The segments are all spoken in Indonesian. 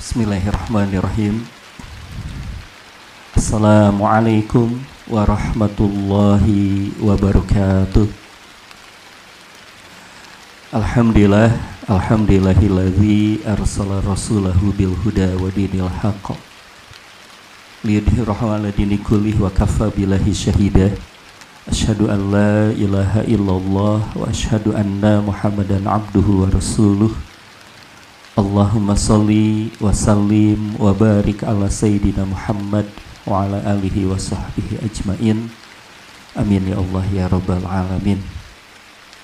Bismillahirrahmanirrahim. Assalamualaikum warahmatullahi wabarakatuh. Alhamdulillah Alhamdulillahilladzi arsala rasulahu bil huda wa dinil haqq. Liyudhhirahu ala dini kullih wa kafa billahi syahida Asyhadu an la ilaha illallah wa asyhadu anna Muhammadan abduhu wa rasuluh Allahumma salli wa sallim wa barik ala sayyidina Muhammad wa ala alihi wa sahbihi ajmain. Amin ya Allah ya rabbal alamin.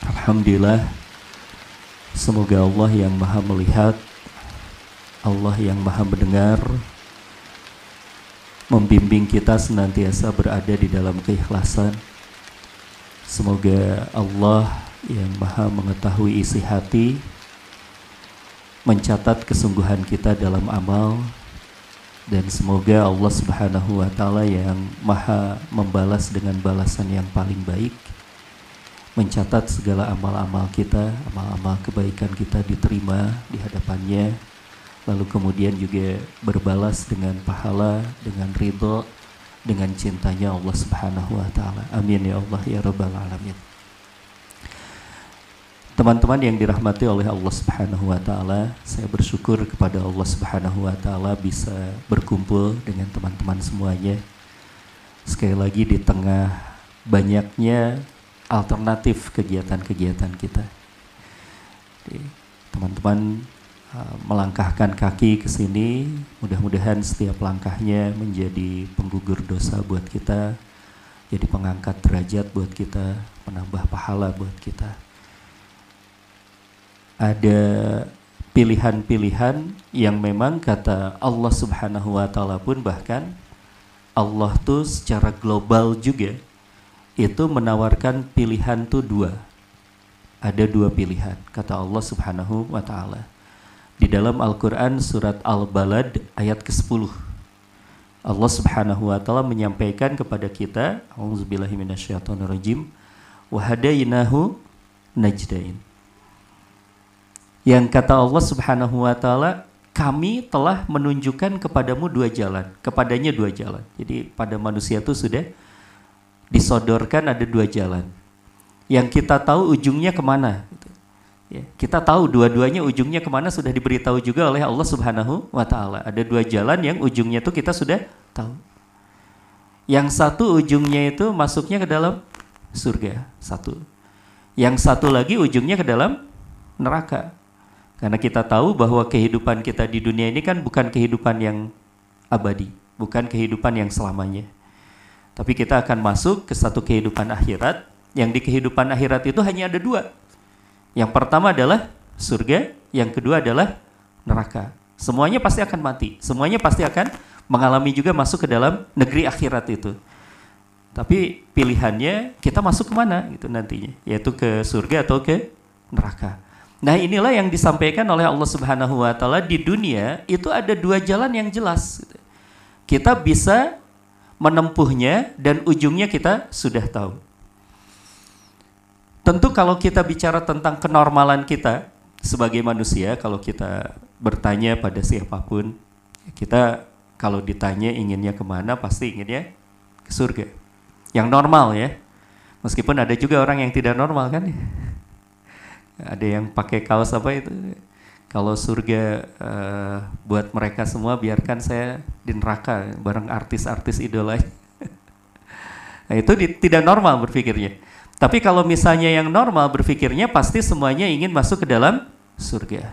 Alhamdulillah Semoga Allah yang maha melihat Allah yang maha mendengar Membimbing kita senantiasa berada di dalam keikhlasan. Semoga Allah yang maha mengetahui isi hati Mencatat kesungguhan kita dalam amal Dan semoga Allah subhanahu wa ta'ala yang maha membalas dengan balasan yang paling baik mencatat segala amal-amal kita, amal-amal kebaikan kita diterima di hadapannya, lalu kemudian juga berbalas dengan pahala, dengan ridho, dengan cintanya Allah Subhanahu wa taala. Amin ya Allah ya rabbal alamin. Teman-teman yang dirahmati oleh Allah Subhanahu wa taala, saya bersyukur kepada Allah Subhanahu wa taala bisa berkumpul dengan teman-teman semuanya. Sekali lagi di tengah banyaknya alternatif kegiatan-kegiatan kita. Teman-teman uh, melangkahkan kaki ke sini, mudah-mudahan setiap langkahnya menjadi penggugur dosa buat kita, jadi pengangkat derajat buat kita, menambah pahala buat kita. Ada pilihan-pilihan yang memang kata Allah Subhanahu wa taala pun bahkan Allah tuh secara global juga itu menawarkan pilihan tuh dua. Ada dua pilihan, kata Allah Subhanahu wa taala. Di dalam Al-Qur'an surat Al-Balad ayat ke-10. Allah Subhanahu wa taala menyampaikan kepada kita, auzubillahi minasyaitonirrajim, wa hadainahu najdain. Yang kata Allah Subhanahu wa taala, kami telah menunjukkan kepadamu dua jalan, kepadanya dua jalan. Jadi pada manusia itu sudah disodorkan ada dua jalan. Yang kita tahu ujungnya ke mana. Gitu. Ya, kita tahu dua-duanya ujungnya ke mana sudah diberitahu juga oleh Allah Subhanahu wa Ta'ala. Ada dua jalan yang ujungnya itu kita sudah tahu. Yang satu ujungnya itu masuknya ke dalam surga, satu. Yang satu lagi ujungnya ke dalam neraka. Karena kita tahu bahwa kehidupan kita di dunia ini kan bukan kehidupan yang abadi, bukan kehidupan yang selamanya. Tapi kita akan masuk ke satu kehidupan akhirat yang di kehidupan akhirat itu hanya ada dua. Yang pertama adalah surga, yang kedua adalah neraka. Semuanya pasti akan mati, semuanya pasti akan mengalami juga masuk ke dalam negeri akhirat itu. Tapi pilihannya kita masuk ke mana gitu nantinya, yaitu ke surga atau ke neraka. Nah inilah yang disampaikan oleh Allah Subhanahu Wa Taala di dunia itu ada dua jalan yang jelas. Kita bisa menempuhnya dan ujungnya kita sudah tahu. Tentu kalau kita bicara tentang kenormalan kita sebagai manusia, kalau kita bertanya pada siapa pun, kita kalau ditanya inginnya ke mana, pasti inginnya ke surga. Yang normal ya. Meskipun ada juga orang yang tidak normal kan. Ada yang pakai kaos apa itu kalau surga uh, buat mereka semua biarkan saya di neraka bareng artis-artis idola. nah, itu di, tidak normal berpikirnya. Tapi kalau misalnya yang normal berpikirnya pasti semuanya ingin masuk ke dalam surga.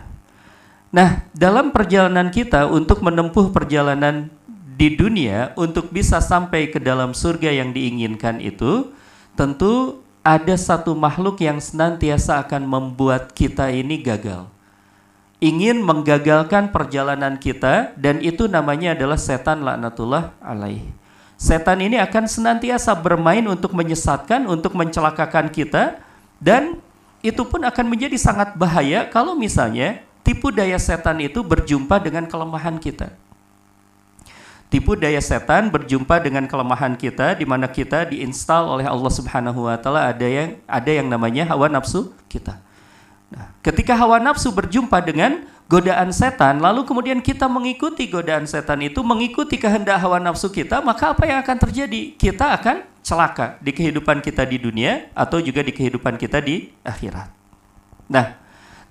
Nah, dalam perjalanan kita untuk menempuh perjalanan di dunia untuk bisa sampai ke dalam surga yang diinginkan itu, tentu ada satu makhluk yang senantiasa akan membuat kita ini gagal ingin menggagalkan perjalanan kita dan itu namanya adalah setan laknatullah alaih. Setan ini akan senantiasa bermain untuk menyesatkan, untuk mencelakakan kita dan itu pun akan menjadi sangat bahaya kalau misalnya tipu daya setan itu berjumpa dengan kelemahan kita. Tipu daya setan berjumpa dengan kelemahan kita di mana kita diinstal oleh Allah Subhanahu wa taala ada yang ada yang namanya hawa nafsu kita. Nah, ketika hawa nafsu berjumpa dengan godaan setan, lalu kemudian kita mengikuti godaan setan itu, mengikuti kehendak hawa nafsu kita, maka apa yang akan terjadi? Kita akan celaka di kehidupan kita di dunia atau juga di kehidupan kita di akhirat. Nah,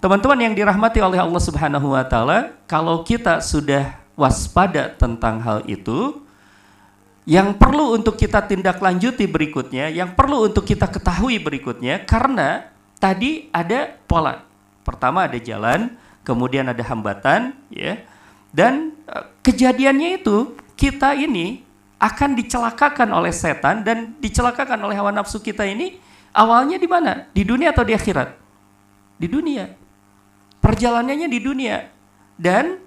teman-teman yang dirahmati oleh Allah Subhanahu wa taala, kalau kita sudah waspada tentang hal itu, yang perlu untuk kita tindak lanjuti berikutnya, yang perlu untuk kita ketahui berikutnya, karena tadi ada pola. Pertama ada jalan, kemudian ada hambatan, ya. Dan e, kejadiannya itu kita ini akan dicelakakan oleh setan dan dicelakakan oleh hawa nafsu kita ini awalnya di mana? Di dunia atau di akhirat? Di dunia. Perjalanannya di dunia. Dan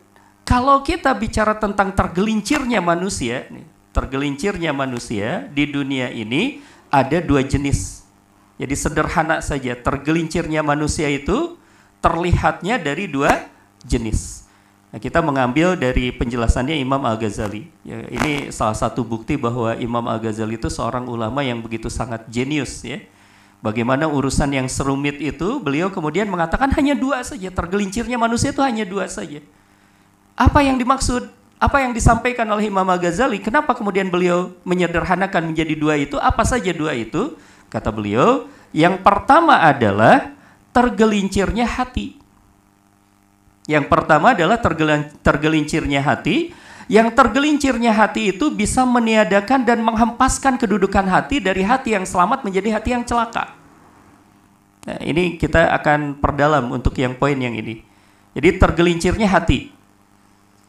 kalau kita bicara tentang tergelincirnya manusia, tergelincirnya manusia di dunia ini ada dua jenis. Jadi sederhana saja, tergelincirnya manusia itu terlihatnya dari dua jenis. Nah, kita mengambil dari penjelasannya Imam Al-Ghazali. Ya, ini salah satu bukti bahwa Imam Al-Ghazali itu seorang ulama yang begitu sangat jenius ya. Bagaimana urusan yang serumit itu beliau kemudian mengatakan hanya dua saja, tergelincirnya manusia itu hanya dua saja. Apa yang dimaksud? apa yang disampaikan oleh Imam Al-Ghazali, kenapa kemudian beliau menyederhanakan menjadi dua itu? Apa saja dua itu? Kata beliau, yang pertama adalah tergelincirnya hati. Yang pertama adalah tergelincirnya hati. Yang tergelincirnya hati itu bisa meniadakan dan menghempaskan kedudukan hati dari hati yang selamat menjadi hati yang celaka. Nah, ini kita akan perdalam untuk yang poin yang ini. Jadi tergelincirnya hati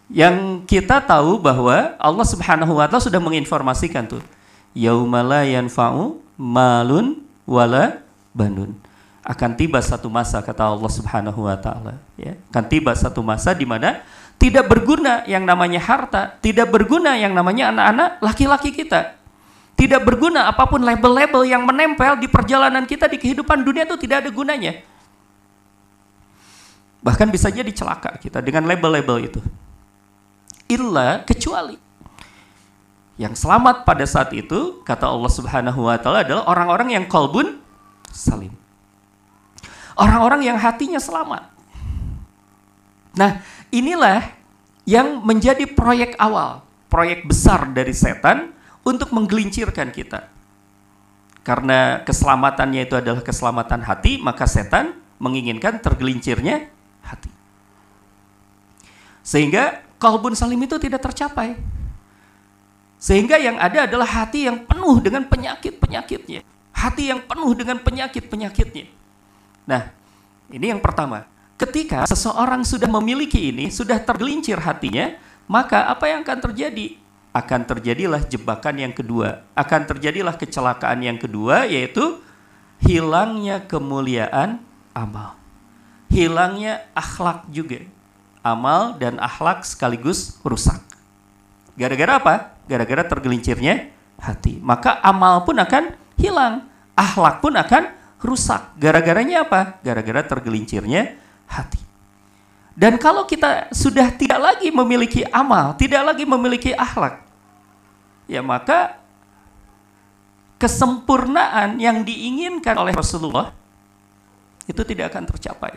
yang kita tahu bahwa Allah Subhanahu wa taala sudah menginformasikan tuh yaumala yanfa'u malun wala banun. Akan tiba satu masa kata Allah Subhanahu wa taala ya. Akan tiba satu masa di mana tidak berguna yang namanya harta tidak berguna yang namanya anak-anak laki-laki kita. Tidak berguna apa pun label-label yang menempel di perjalanan kita di kehidupan dunia itu tidak ada gunanya. Bahkan bisa jadi celaka kita dengan label-label itu illa kecuali yang selamat pada saat itu kata Allah Subhanahu wa taala adalah orang-orang yang kolbun salim. Orang-orang yang hatinya selamat. Nah, inilah yang menjadi proyek awal, proyek besar dari setan untuk menggelincirkan kita. Karena keselamatannya itu adalah keselamatan hati, maka setan menginginkan tergelincirnya hati. Sehingga kalbun salim itu tidak tercapai. Sehingga yang ada adalah hati yang penuh dengan penyakit-penyakitnya. Hati yang penuh dengan penyakit-penyakitnya. Nah, ini yang pertama. Ketika seseorang sudah memiliki ini, sudah tergelincir hatinya, maka apa yang akan terjadi? Akan terjadilah jebakan yang kedua. Akan terjadilah kecelakaan yang kedua, yaitu hilangnya kemuliaan amal. Hilangnya akhlak juga amal dan akhlak sekaligus rusak. Gara-gara apa? Gara-gara tergelincirnya hati. Maka amal pun akan hilang, akhlak pun akan rusak. Gara-garanya apa? Gara-gara tergelincirnya hati. Dan kalau kita sudah tidak lagi memiliki amal, tidak lagi memiliki akhlak, ya maka kesempurnaan yang diinginkan oleh Rasulullah itu tidak akan tercapai.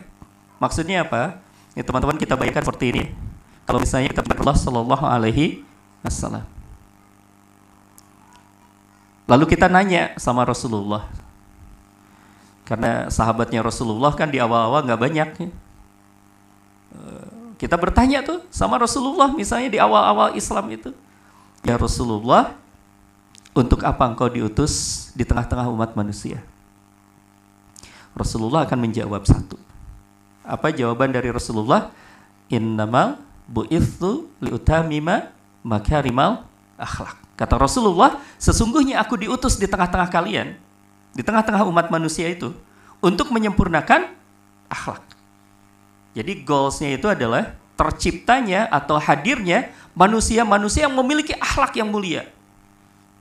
Maksudnya apa? Ya teman-teman kita bayangkan seperti ini. Kalau misalnya kita Allah Shallallahu Alaihi Wasallam. Lalu kita nanya sama Rasulullah, karena sahabatnya Rasulullah kan di awal-awal nggak banyak. Ya. Eh, kita bertanya tuh sama Rasulullah misalnya di awal-awal Islam itu, ya Rasulullah, untuk apa engkau diutus di tengah-tengah umat manusia? Rasulullah akan menjawab satu apa jawaban dari Rasulullah? Innamal bu'ithu liutamima makarimal akhlak. Kata Rasulullah, sesungguhnya aku diutus di tengah-tengah kalian, di tengah-tengah umat manusia itu, untuk menyempurnakan akhlak. Jadi goalsnya itu adalah terciptanya atau hadirnya manusia-manusia yang memiliki akhlak yang mulia.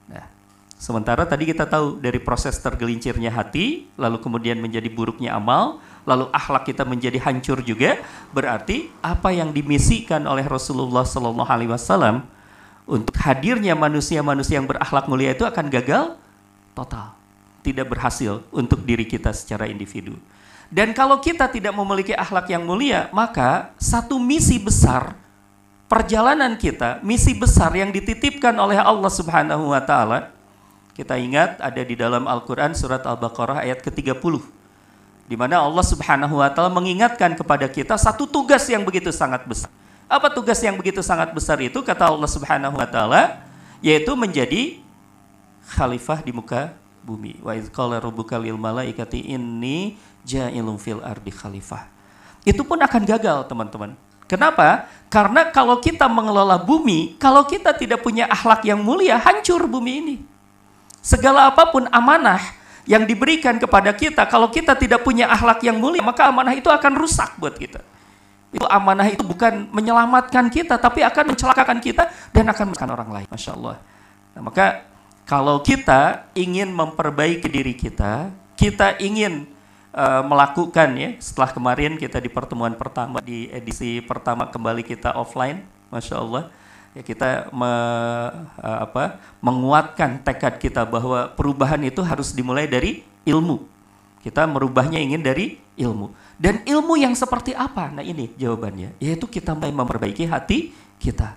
Nah, sementara tadi kita tahu dari proses tergelincirnya hati, lalu kemudian menjadi buruknya amal, lalu akhlak kita menjadi hancur juga, berarti apa yang dimisikan oleh Rasulullah Sallallahu Alaihi Wasallam untuk hadirnya manusia-manusia yang berakhlak mulia itu akan gagal total, tidak berhasil untuk diri kita secara individu. Dan kalau kita tidak memiliki akhlak yang mulia, maka satu misi besar perjalanan kita, misi besar yang dititipkan oleh Allah Subhanahu wa taala. Kita ingat ada di dalam Al-Qur'an surat Al-Baqarah ayat ke-30 di mana Allah Subhanahu wa taala mengingatkan kepada kita satu tugas yang begitu sangat besar. Apa tugas yang begitu sangat besar itu kata Allah Subhanahu wa taala yaitu menjadi khalifah di muka bumi. Wa idz qala rabbuka lil malaikati inni ja'ilun fil ardi khalifah. Itu pun akan gagal, teman-teman. Kenapa? Karena kalau kita mengelola bumi, kalau kita tidak punya akhlak yang mulia, hancur bumi ini. Segala apa pun amanah yang diberikan kepada kita, kalau kita tidak punya akhlak yang mulia, maka amanah itu akan rusak buat kita. Itu amanah itu bukan menyelamatkan kita, tapi akan mencelakakan kita dan akan menyelamatkan orang lain. Masya Allah. Nah, maka kalau kita ingin memperbaiki diri kita, kita ingin uh, melakukan ya setelah kemarin kita di pertemuan pertama di edisi pertama kembali kita offline, masya Allah ya kita me, uh, apa, menguatkan tekad kita bahwa perubahan itu harus dimulai dari ilmu. Kita merubahnya ingin dari ilmu. Dan ilmu yang seperti apa? Nah ini jawabannya, yaitu kita mulai memperbaiki hati kita.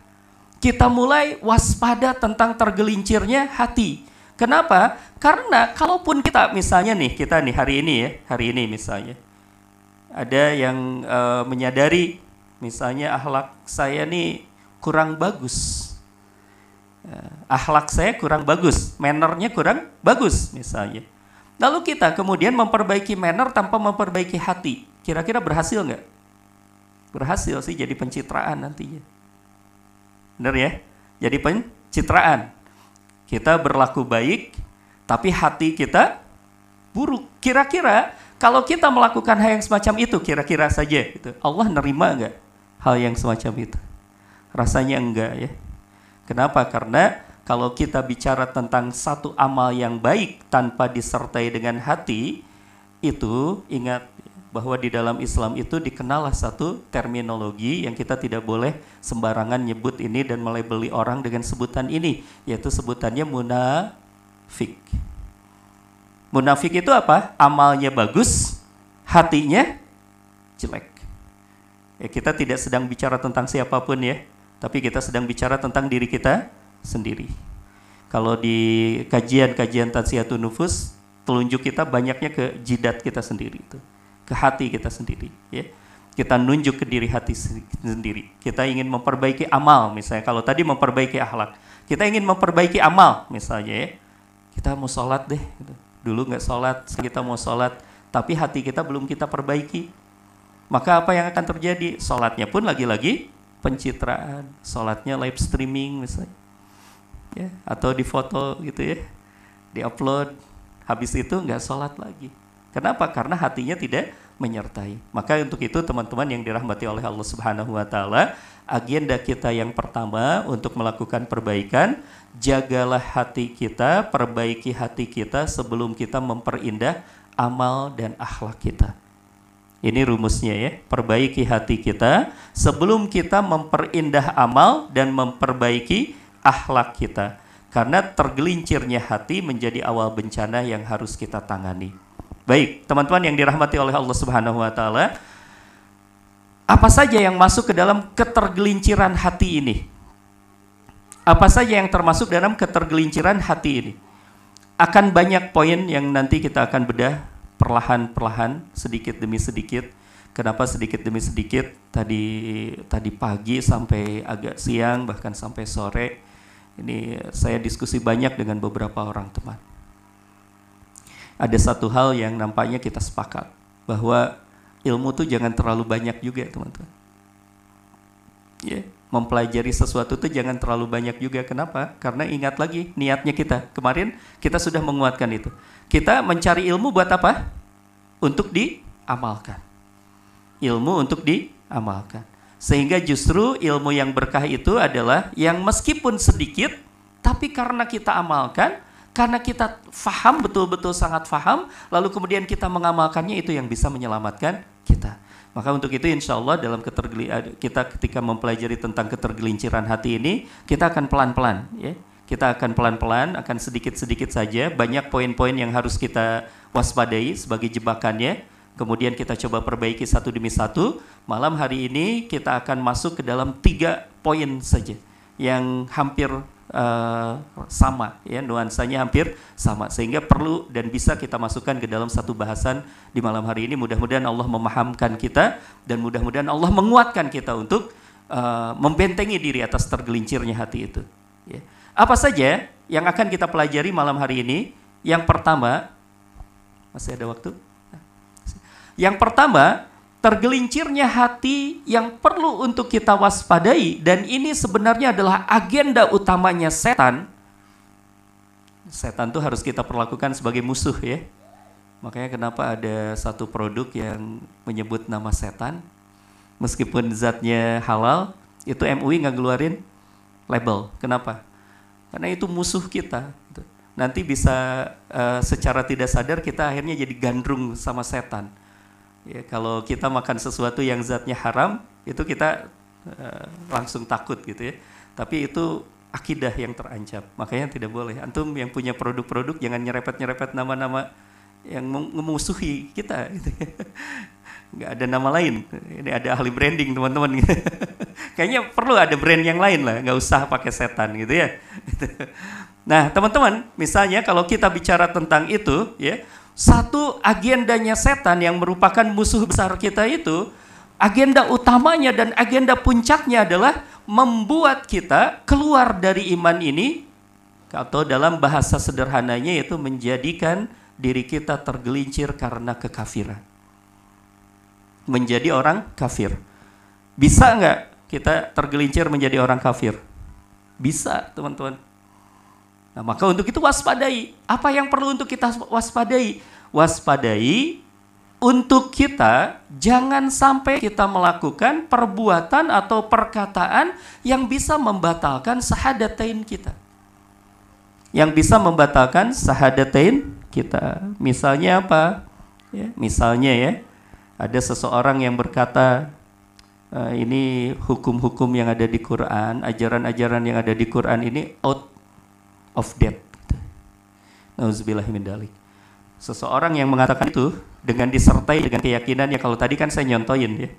Kita mulai waspada tentang tergelincirnya hati Kenapa? Karena kalaupun kita misalnya nih, kita nih hari ini ya, hari ini misalnya. Ada yang uh, menyadari misalnya akhlak saya nih kurang bagus. Uh, akhlak saya kurang bagus, mannernya kurang bagus misalnya. Lalu kita kemudian memperbaiki manner tanpa memperbaiki hati. Kira-kira berhasil nggak? Berhasil sih jadi pencitraan nantinya. Benar ya? Jadi pencitraan kita berlaku baik, tapi hati kita buruk. Kira-kira kalau kita melakukan hal yang semacam itu, kira-kira saja, gitu, Allah nerima nggak hal yang semacam itu? Rasanya enggak ya. Kenapa? Karena kalau kita bicara tentang satu amal yang baik tanpa disertai dengan hati, itu ingat bahwa di dalam Islam itu dikenallah satu terminologi yang kita tidak boleh sembarangan nyebut ini dan melebeli orang dengan sebutan ini, yaitu sebutannya munafik. Munafik itu apa? Amalnya bagus, hatinya jelek. Ya, kita tidak sedang bicara tentang siapa pun ya, tapi kita sedang bicara tentang diri kita sendiri. Kalau di kajian-kajian tansiyatun nufus, telunjuk kita banyaknya ke jidat kita sendiri itu ke hati kita sendiri ya. Kita nunjuk ke diri hati sendiri. Kita ingin memperbaiki amal misalnya. Kalau tadi memperbaiki akhlak kita ingin memperbaiki amal misalnya ya. Kita mau sholat deh gitu. dulu nggak sholat kita mau sholat tapi hati kita belum kita perbaiki. Maka apa yang akan terjadi? Sholatnya pun lagi-lagi pencitraan sholatnya live streaming misalnya ya atau di foto gitu ya di upload habis itu nggak sholat lagi Kenapa? Karena hatinya tidak menyertai. Maka untuk itu teman-teman yang dirahmati oleh Allah Subhanahu wa taala, agenda kita yang pertama untuk melakukan perbaikan, jagalah hati kita, perbaiki hati kita sebelum kita memperindah amal dan akhlak kita. Ini rumusnya ya, perbaiki hati kita sebelum kita memperindah amal dan memperbaiki akhlak kita. Karena tergelincirnya hati menjadi awal bencana yang harus kita tangani. Baik, teman-teman yang dirahmati oleh Allah Subhanahu wa taala, apa saja yang masuk ke dalam ketergelinciran hati ini? Apa saja yang termasuk dalam ketergelinciran hati ini? Akan banyak poin yang nanti kita akan bedah perlahan-perlahan, sedikit demi sedikit. Kenapa sedikit demi sedikit? Tadi tadi pagi sampai agak siang bahkan sampai sore ini saya diskusi banyak dengan beberapa orang teman ada satu hal yang nampaknya kita sepakat bahwa ilmu tuh jangan terlalu banyak juga teman-teman. Ya, mempelajari sesuatu tuh jangan terlalu banyak juga. Kenapa? Karena ingat lagi niatnya kita. Kemarin kita sudah menguatkan itu. Kita mencari ilmu buat apa? Untuk diamalkan. Ilmu untuk diamalkan. Sehingga justru ilmu yang berkah itu adalah yang meskipun sedikit, tapi karena kita amalkan, karena kita faham betul-betul sangat faham, lalu kemudian kita mengamalkannya itu yang bisa menyelamatkan kita. Maka untuk itu insya Allah dalam kita ketika mempelajari tentang ketergelinciran hati ini, kita akan pelan-pelan ya. Kita akan pelan-pelan, akan sedikit-sedikit saja. Banyak poin-poin yang harus kita waspadai sebagai jebakannya. Kemudian kita coba perbaiki satu demi satu. Malam hari ini kita akan masuk ke dalam tiga poin saja yang hampir uh, sama ya nuansanya hampir sama sehingga perlu dan bisa kita masukkan ke dalam satu bahasan di malam hari ini mudah-mudahan Allah memahamkan kita dan mudah-mudahan Allah menguatkan kita untuk uh, membentengi diri atas tergelincirnya hati itu. Apa saja yang akan kita pelajari malam hari ini yang pertama masih ada waktu yang pertama, tergelincirnya hati yang perlu untuk kita waspadai dan ini sebenarnya adalah agenda utamanya setan. Setan itu harus kita perlakukan sebagai musuh ya. Makanya kenapa ada satu produk yang menyebut nama setan meskipun zatnya halal, itu MUI nggak ngeluarin label. Kenapa? Karena itu musuh kita. Nanti bisa uh, secara tidak sadar kita akhirnya jadi gandrung sama setan Ya, kalau kita makan sesuatu yang zatnya haram, itu kita uh, langsung takut gitu ya. Tapi itu akidah yang terancam. Makanya tidak boleh. Antum yang punya produk-produk jangan nyerepet-nyerepet nama-nama yang memusuhi kita. Gitu ya. Nggak ada nama lain. Ini ada ahli branding teman-teman. Kayaknya perlu ada brand yang lain lah. Nggak usah pakai setan gitu ya. Nah teman-teman, misalnya kalau kita bicara tentang itu, ya satu agendanya setan yang merupakan musuh besar kita itu, agenda utamanya dan agenda puncaknya adalah membuat kita keluar dari iman ini atau dalam bahasa sederhananya itu menjadikan diri kita tergelincir karena kekafiran. Menjadi orang kafir. Bisa nggak kita tergelincir menjadi orang kafir? Bisa, teman-teman. Nah, maka untuk itu waspadai. Apa yang perlu untuk kita waspadai? Waspadai untuk kita jangan sampai kita melakukan perbuatan atau perkataan yang bisa membatalkan sahadatain kita. Yang bisa membatalkan sahadatain kita. Misalnya apa? Ya, misalnya ya, ada seseorang yang berkata, e, ini hukum-hukum yang ada di Quran, ajaran-ajaran yang ada di Quran ini out of dalik. Seseorang yang mengatakan itu dengan disertai dengan keyakinannya kalau tadi kan saya nyontoin ya.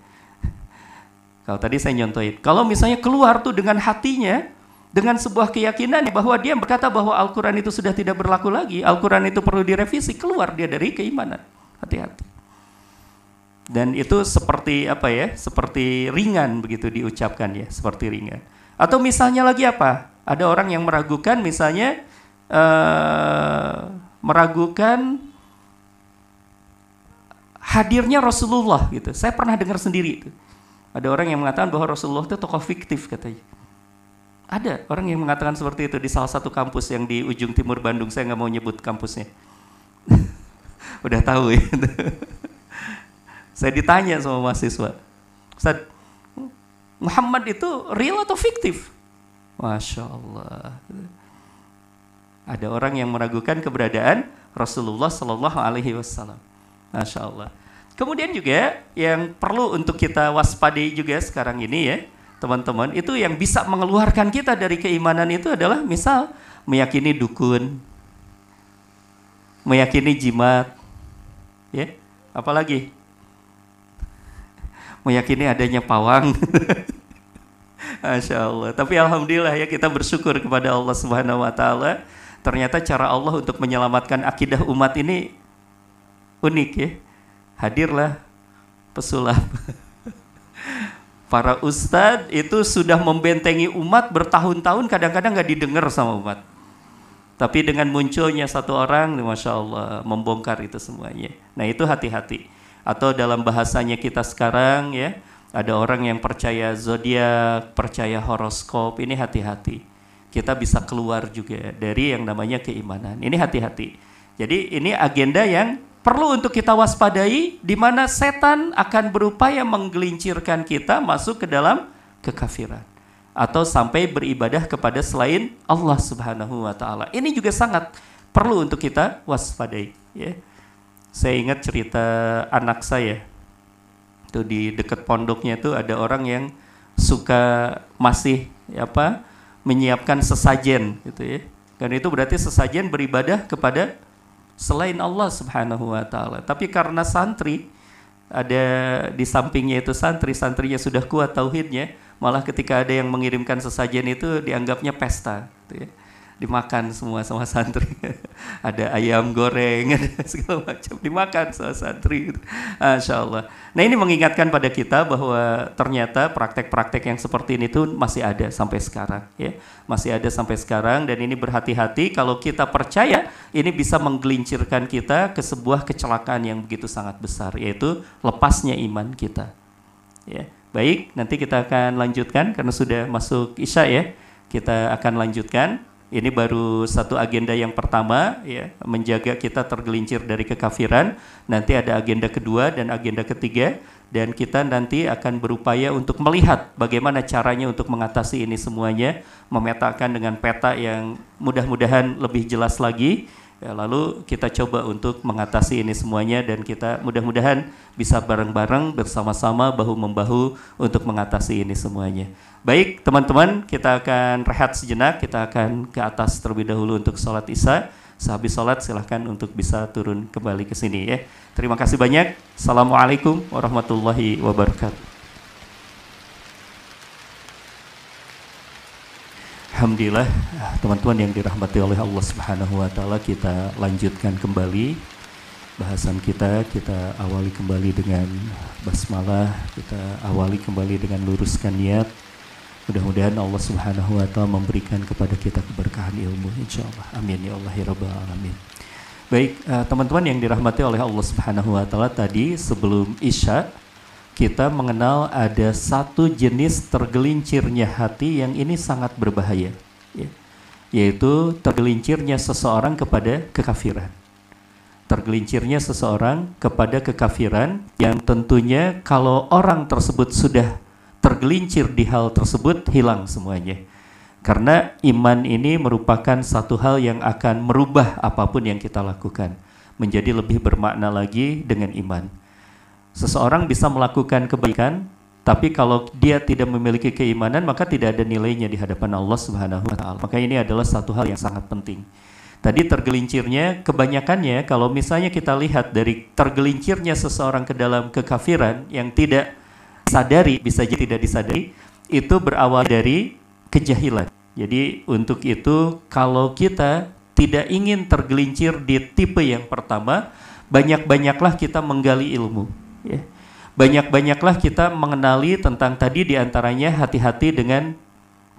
Kalau tadi saya nyontoin. Kalau misalnya keluar tuh dengan hatinya dengan sebuah keyakinan bahwa dia berkata bahwa Al-Qur'an itu sudah tidak berlaku lagi, Al-Qur'an itu perlu direvisi, keluar dia dari keimanan. Hati-hati. Dan itu seperti apa ya? Seperti ringan begitu diucapkan ya, seperti ringan. Atau misalnya lagi apa? Ada orang yang meragukan misalnya uh, meragukan hadirnya Rasulullah gitu. Saya pernah dengar sendiri itu. Ada orang yang mengatakan bahwa Rasulullah itu tokoh fiktif katanya. Ada orang yang mengatakan seperti itu di salah satu kampus yang di ujung timur Bandung. Saya nggak mau nyebut kampusnya. Udah tahu ya. Saya ditanya sama mahasiswa, Ustaz, Muhammad itu real atau fiktif? Masya Allah. Ada orang yang meragukan keberadaan Rasulullah Shallallahu Alaihi Wasallam. Masya Allah. Kemudian juga yang perlu untuk kita waspadai juga sekarang ini ya, teman-teman, itu yang bisa mengeluarkan kita dari keimanan itu adalah misal meyakini dukun, meyakini jimat, ya, apalagi meyakini adanya pawang. Masya Allah. Tapi alhamdulillah ya kita bersyukur kepada Allah Subhanahu wa taala. Ternyata cara Allah untuk menyelamatkan akidah umat ini unik ya. Hadirlah pesulap. Para ustadz itu sudah membentengi umat bertahun-tahun kadang-kadang nggak didengar sama umat. Tapi dengan munculnya satu orang, Masya Allah, membongkar itu semuanya. Nah itu hati-hati. Atau dalam bahasanya kita sekarang ya, ada orang yang percaya zodiak, percaya horoskop, ini hati-hati. Kita bisa keluar juga dari yang namanya keimanan. Ini hati-hati. Jadi ini agenda yang perlu untuk kita waspadai di mana setan akan berupaya menggelincirkan kita masuk ke dalam kekafiran atau sampai beribadah kepada selain Allah Subhanahu wa taala. Ini juga sangat perlu untuk kita waspadai, ya. Saya ingat cerita anak saya itu di dekat pondoknya itu ada orang yang suka masih apa menyiapkan sesajen gitu ya. Dan itu berarti sesajen beribadah kepada selain Allah Subhanahu wa taala. Tapi karena santri ada di sampingnya itu santri, santrinya sudah kuat tauhidnya, malah ketika ada yang mengirimkan sesajen itu dianggapnya pesta. Gitu ya dimakan semua sama santri. ada ayam goreng, ada segala macam dimakan sama santri. Gitu. Masya Allah. Nah ini mengingatkan pada kita bahwa ternyata praktek-praktek yang seperti ini tuh masih ada sampai sekarang. ya Masih ada sampai sekarang dan ini berhati-hati kalau kita percaya ini bisa menggelincirkan kita ke sebuah kecelakaan yang begitu sangat besar yaitu lepasnya iman kita. Ya. Baik, nanti kita akan lanjutkan karena sudah masuk Isya ya. Kita akan lanjutkan ini baru satu agenda yang pertama ya, menjaga kita tergelincir dari kekafiran. Nanti ada agenda kedua dan agenda ketiga dan kita nanti akan berupaya untuk melihat bagaimana caranya untuk mengatasi ini semuanya, memetakan dengan peta yang mudah-mudahan lebih jelas lagi Ya, lalu kita coba untuk mengatasi ini semuanya dan kita mudah-mudahan bisa bareng-bareng bersama-sama bahu-membahu untuk mengatasi ini semuanya. Baik teman-teman, kita akan rehat sejenak, kita akan ke atas terlebih dahulu untuk sholat isya. Sehabis sholat silahkan untuk bisa turun kembali ke sini ya. Terima kasih banyak. Assalamualaikum warahmatullahi wabarakatuh. Alhamdulillah teman-teman yang dirahmati oleh Allah Subhanahu wa taala kita lanjutkan kembali bahasan kita. Kita awali kembali dengan basmalah kita awali kembali dengan luruskan niat. Mudah-mudahan Allah Subhanahu wa taala memberikan kepada kita keberkahan ilmu insyaallah. Amin ya Allah ya rabbal alamin. Baik eh, teman-teman yang dirahmati oleh Allah Subhanahu wa taala tadi sebelum Isya kita mengenal ada satu jenis tergelincirnya hati yang ini sangat berbahaya, ya. yaitu tergelincirnya seseorang kepada kekafiran. Tergelincirnya seseorang kepada kekafiran yang tentunya kalau orang tersebut sudah tergelincir di hal tersebut hilang semuanya. Karena iman ini merupakan satu hal yang akan merubah apa pun yang kita lakukan menjadi lebih bermakna lagi dengan iman Seseorang bisa melakukan kebaikan, tapi kalau dia tidak memiliki keimanan, maka tidak ada nilainya di hadapan Allah Subhanahu wa taala. Maka ini adalah satu hal yang sangat penting. Tadi tergelincirnya kebanyakannya kalau misalnya kita lihat dari tergelincirnya seseorang ke dalam kekafiran yang tidak sadari, bisa jadi tidak disadari, itu berawal dari kejahilan. Jadi untuk itu kalau kita tidak ingin tergelincir di tipe yang pertama, banyak-banyaklah kita menggali ilmu Ya. Banyak-banyaklah kita mengenali tentang tadi di antaranya hati-hati dengan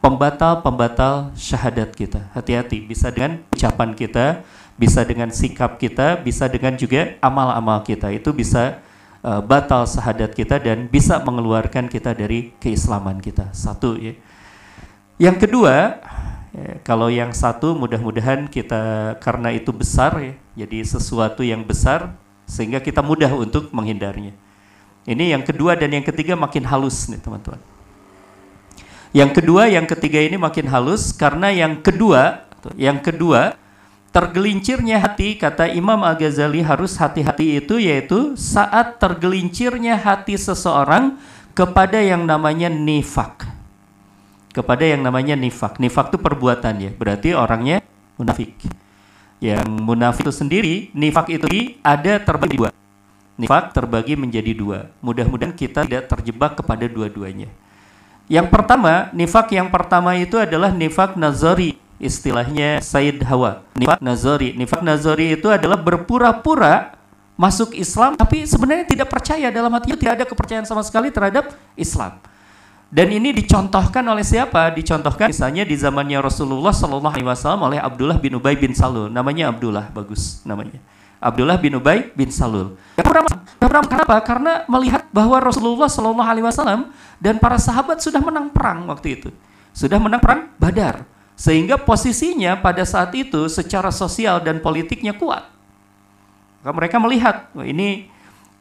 pembatal-pembatal syahadat kita. Hati-hati, bisa dengan ucapan kita, bisa dengan sikap kita, bisa dengan juga amal-amal kita. Itu bisa uh, batal syahadat kita dan bisa mengeluarkan kita dari keislaman kita. Satu ya. Yang kedua, ya, kalau yang satu mudah-mudahan kita karena itu besar ya, jadi sesuatu yang besar sehingga kita mudah untuk menghindarnya. Ini yang kedua dan yang ketiga makin halus nih teman-teman. Yang kedua, yang ketiga ini makin halus karena yang kedua, yang kedua tergelincirnya hati kata Imam Al-Ghazali harus hati-hati itu yaitu saat tergelincirnya hati seseorang kepada yang namanya nifak. Kepada yang namanya nifak. Nifak itu perbuatan ya, berarti orangnya munafik yang munafik itu sendiri, nifak itu ada terbagi dua. Nifak terbagi menjadi dua. Mudah-mudahan kita tidak terjebak kepada dua-duanya. Yang pertama, nifak yang pertama itu adalah nifak nazari, istilahnya Said Hawa. Nifak nazari, nifak nazari itu adalah berpura-pura masuk Islam tapi sebenarnya tidak percaya dalam hatinya tidak ada kepercayaan sama sekali terhadap Islam. Dan ini dicontohkan oleh siapa? Dicontohkan misalnya di zamannya Rasulullah Shallallahu Alaihi Wasallam oleh Abdullah bin Ubay bin Salul. Namanya Abdullah, bagus namanya. Abdullah bin Ubay bin Salul. Kenapa? Karena melihat bahwa Rasulullah Shallallahu Alaihi Wasallam dan para sahabat sudah menang perang waktu itu, sudah menang perang Badar, sehingga posisinya pada saat itu secara sosial dan politiknya kuat. Mereka melihat, ini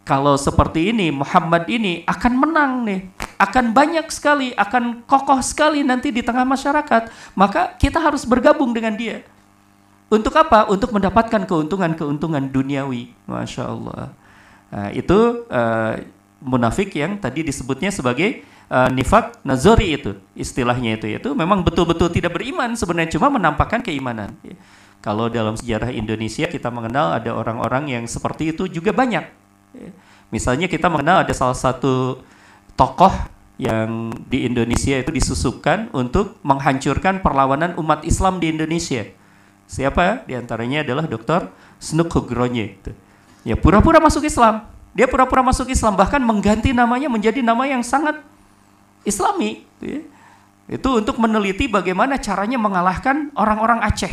kalau seperti ini Muhammad ini akan menang nih, akan banyak sekali, akan kokoh sekali nanti di tengah masyarakat. Maka kita harus bergabung dengan dia. Untuk apa? Untuk mendapatkan keuntungan-keuntungan duniawi. Masya Allah. Nah, itu uh, munafik yang tadi disebutnya sebagai uh, nifak nazori itu istilahnya itu itu memang betul-betul tidak beriman sebenarnya cuma menampakkan keimanan. Kalau dalam sejarah Indonesia kita mengenal ada orang-orang yang seperti itu juga banyak Misalnya kita mengenal ada salah satu tokoh yang di Indonesia itu disusupkan untuk menghancurkan perlawanan umat Islam di Indonesia. Siapa? Di antaranya adalah Dr. Snuk Hugronje. Ya pura-pura masuk Islam. Dia pura-pura masuk Islam bahkan mengganti namanya menjadi nama yang sangat Islami. Gitu ya. Itu untuk meneliti bagaimana caranya mengalahkan orang-orang Aceh.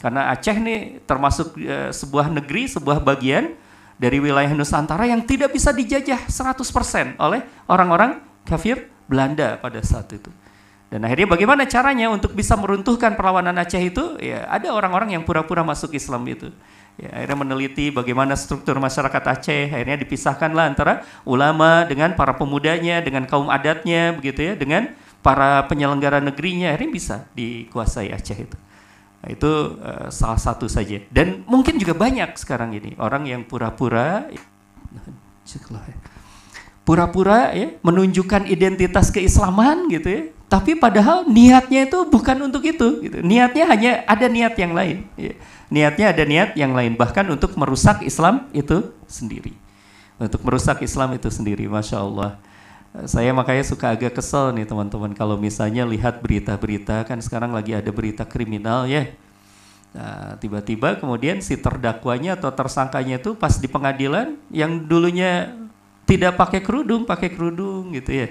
Karena Aceh ini termasuk e, sebuah negeri, sebuah bagian dari wilayah Nusantara yang tidak bisa dijajah 100% oleh orang-orang kafir Belanda pada saat itu. Dan akhirnya bagaimana caranya untuk bisa meruntuhkan perlawanan Aceh itu? Ya ada orang-orang yang pura-pura masuk Islam itu. Ya, akhirnya meneliti bagaimana struktur masyarakat Aceh, akhirnya dipisahkanlah antara ulama dengan para pemudanya, dengan kaum adatnya, begitu ya, dengan para penyelenggara negerinya, akhirnya bisa dikuasai Aceh itu. Nah, itu uh, salah satu saja. Dan mungkin juga banyak sekarang ini orang yang pura-pura, pura-pura ya menunjukkan identitas keislaman gitu ya, tapi padahal niatnya itu bukan untuk itu. Gitu. Niatnya hanya ada niat yang lain. Ya niatnya ada niat yang lain bahkan untuk merusak Islam itu sendiri untuk merusak Islam itu sendiri masya Allah saya makanya suka agak kesel nih teman-teman kalau misalnya lihat berita-berita kan sekarang lagi ada berita kriminal ya Nah, tiba-tiba kemudian si terdakwanya atau tersangkanya itu pas di pengadilan yang dulunya tidak pakai kerudung, pakai kerudung gitu ya.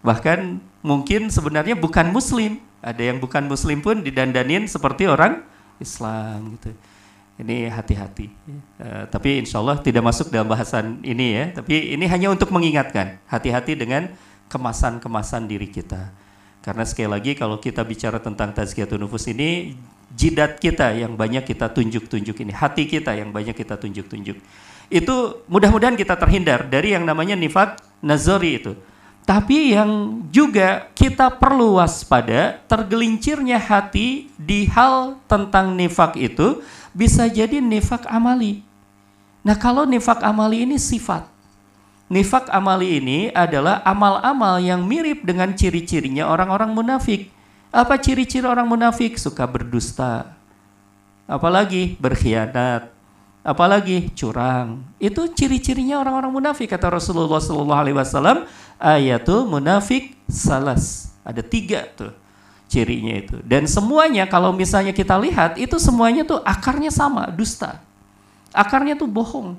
Bahkan mungkin sebenarnya bukan muslim. Ada yang bukan muslim pun didandanin seperti orang Islam gitu. Ini hati-hati. Uh, tapi insya Allah tidak masuk dalam bahasan ini ya. Tapi ini hanya untuk mengingatkan. Hati-hati dengan kemasan-kemasan diri kita. Karena sekali lagi kalau kita bicara tentang tazkiyatun nufus ini, jidat kita yang banyak kita tunjuk-tunjuk ini. Hati kita yang banyak kita tunjuk-tunjuk. Itu mudah-mudahan kita terhindar dari yang namanya nifak nazari itu tapi yang juga kita perlu waspada, tergelincirnya hati di hal tentang nifak itu bisa jadi nifak amali. Nah kalau nifak amali ini sifat. Nifak amali ini adalah amal-amal yang mirip dengan ciri-cirinya orang-orang munafik. Apa ciri-ciri orang munafik? Suka berdusta. Apalagi berkhianat. Apalagi curang. Itu ciri-cirinya orang-orang munafik kata Rasulullah SAW ayatul munafik salas. Ada tiga tuh cirinya itu. Dan semuanya kalau misalnya kita lihat itu semuanya tuh akarnya sama, dusta. Akarnya tuh bohong,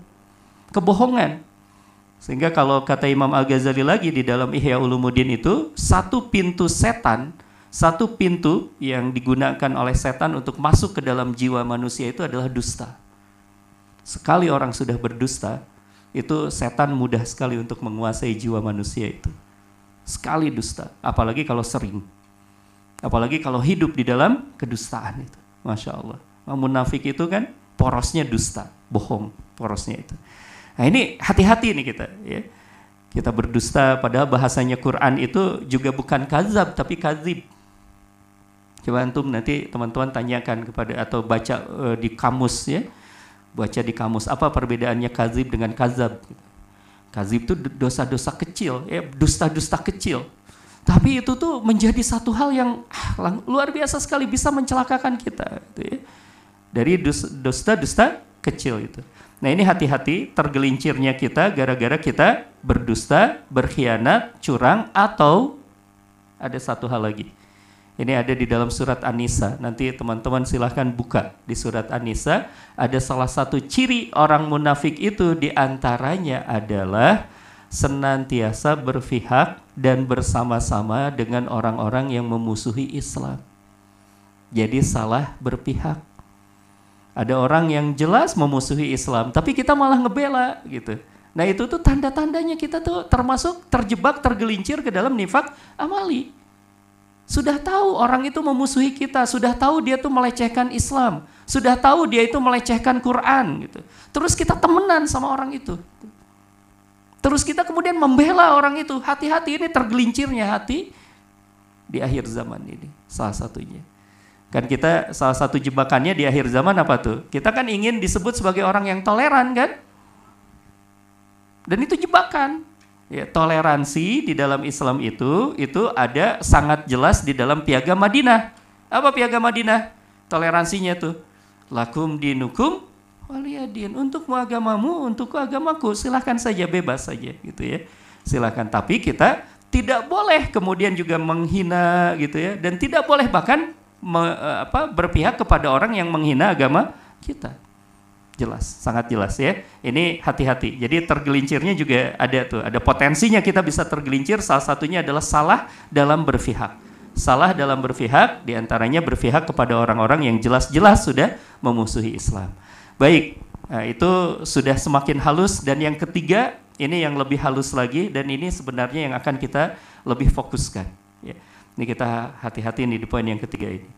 kebohongan. Sehingga kalau kata Imam Al-Ghazali lagi di dalam Ihya Ulumuddin itu, satu pintu setan, satu pintu yang digunakan oleh setan untuk masuk ke dalam jiwa manusia itu adalah dusta. Sekali orang sudah berdusta, itu setan mudah sekali untuk menguasai jiwa manusia itu. Sekali dusta, apalagi kalau sering. Apalagi kalau hidup di dalam kedustaan itu. Masya Allah. Munafik itu kan porosnya dusta, bohong porosnya itu. Nah ini hati-hati nih kita ya. Kita berdusta padahal bahasanya Quran itu juga bukan kazab tapi kazib. Coba antum nanti teman-teman tanyakan kepada atau baca uh, di kamus ya baca di kamus apa perbedaannya kazib dengan kazab kazib itu dosa-dosa kecil ya dusta-dusta kecil tapi itu tuh menjadi satu hal yang ah, luar biasa sekali bisa mencelakakan kita gitu ya. dari dusta-dusta kecil itu nah ini hati-hati tergelincirnya kita gara-gara kita berdusta berkhianat curang atau ada satu hal lagi ini ada di dalam surat An-Nisa. Nanti teman-teman silahkan buka di surat An-Nisa. Ada salah satu ciri orang munafik itu di antaranya adalah senantiasa berpihak dan bersama-sama dengan orang-orang yang memusuhi Islam. Jadi salah berpihak. Ada orang yang jelas memusuhi Islam, tapi kita malah ngebela gitu. Nah itu tuh tanda-tandanya kita tuh termasuk terjebak, tergelincir ke dalam nifak amali. Sudah tahu orang itu memusuhi kita, sudah tahu dia itu melecehkan Islam, sudah tahu dia itu melecehkan Quran gitu. Terus kita temenan sama orang itu. Terus kita kemudian membela orang itu. Hati-hati ini tergelincirnya hati di akhir zaman ini salah satunya. Kan kita salah satu jebakannya di akhir zaman apa tuh? Kita kan ingin disebut sebagai orang yang toleran kan? Dan itu jebakan. Ya, toleransi di dalam Islam itu itu ada sangat jelas di dalam piagam Madinah. Apa piagam Madinah? Toleransinya tuh lakum dinukum waliyadin. Untukmu agamamu, untukku agamaku. Silahkan saja bebas saja gitu ya. Silahkan. Tapi kita tidak boleh kemudian juga menghina gitu ya dan tidak boleh bahkan me, eh, apa berpihak kepada orang yang menghina agama kita. Jelas, sangat jelas ya. Ini hati-hati. Jadi tergelincirnya juga ada tuh, ada potensinya kita bisa tergelincir. Salah satunya adalah salah dalam berpihak. Salah dalam berpihak di antaranya berpihak kepada orang-orang yang jelas-jelas sudah memusuhi Islam. Baik, nah itu sudah semakin halus dan yang ketiga ini yang lebih halus lagi dan ini sebenarnya yang akan kita lebih fokuskan. Ya. Ini kita hati-hati di poin yang ketiga ini.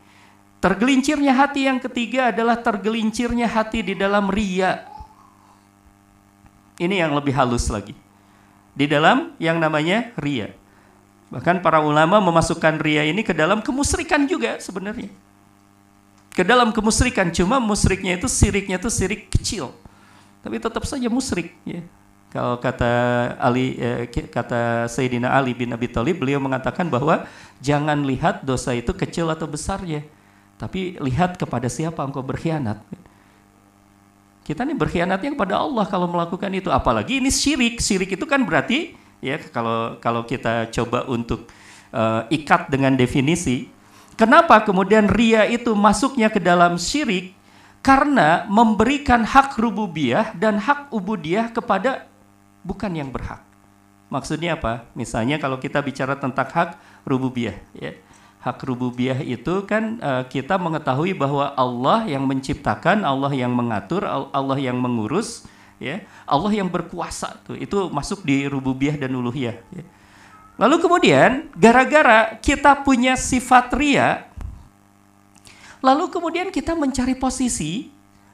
Tergelincirnya hati yang ketiga adalah tergelincirnya hati di dalam ria. Ini yang lebih halus lagi. Di dalam yang namanya ria. Bahkan para ulama memasukkan ria ini ke dalam kemusrikan juga sebenarnya ke dalam kemusrikan. Cuma musriknya itu siriknya itu sirik kecil. Tapi tetap saja musrik ya. Kalau kata Ali eh, kata Sayyidina Ali bin Abi Thalib beliau mengatakan bahwa jangan lihat dosa itu kecil atau besar ya. Tapi lihat kepada siapa engkau berkhianat. Kita nih berkhianatnya kepada Allah kalau melakukan itu. Apalagi ini syirik. Syirik itu kan berarti ya kalau kalau kita coba untuk uh, ikat dengan definisi Kenapa kemudian ria itu masuknya ke dalam syirik? Karena memberikan hak rububiyah dan hak ubudiyah kepada bukan yang berhak. Maksudnya apa? Misalnya kalau kita bicara tentang hak rububiyah, ya. Hak rububiyah itu kan uh, kita mengetahui bahwa Allah yang menciptakan, Allah yang mengatur, Allah yang mengurus, ya. Allah yang berkuasa tuh. Itu masuk di rububiyah dan uluhiyah, ya. Lalu kemudian gara-gara kita punya sifat ria, lalu kemudian kita mencari posisi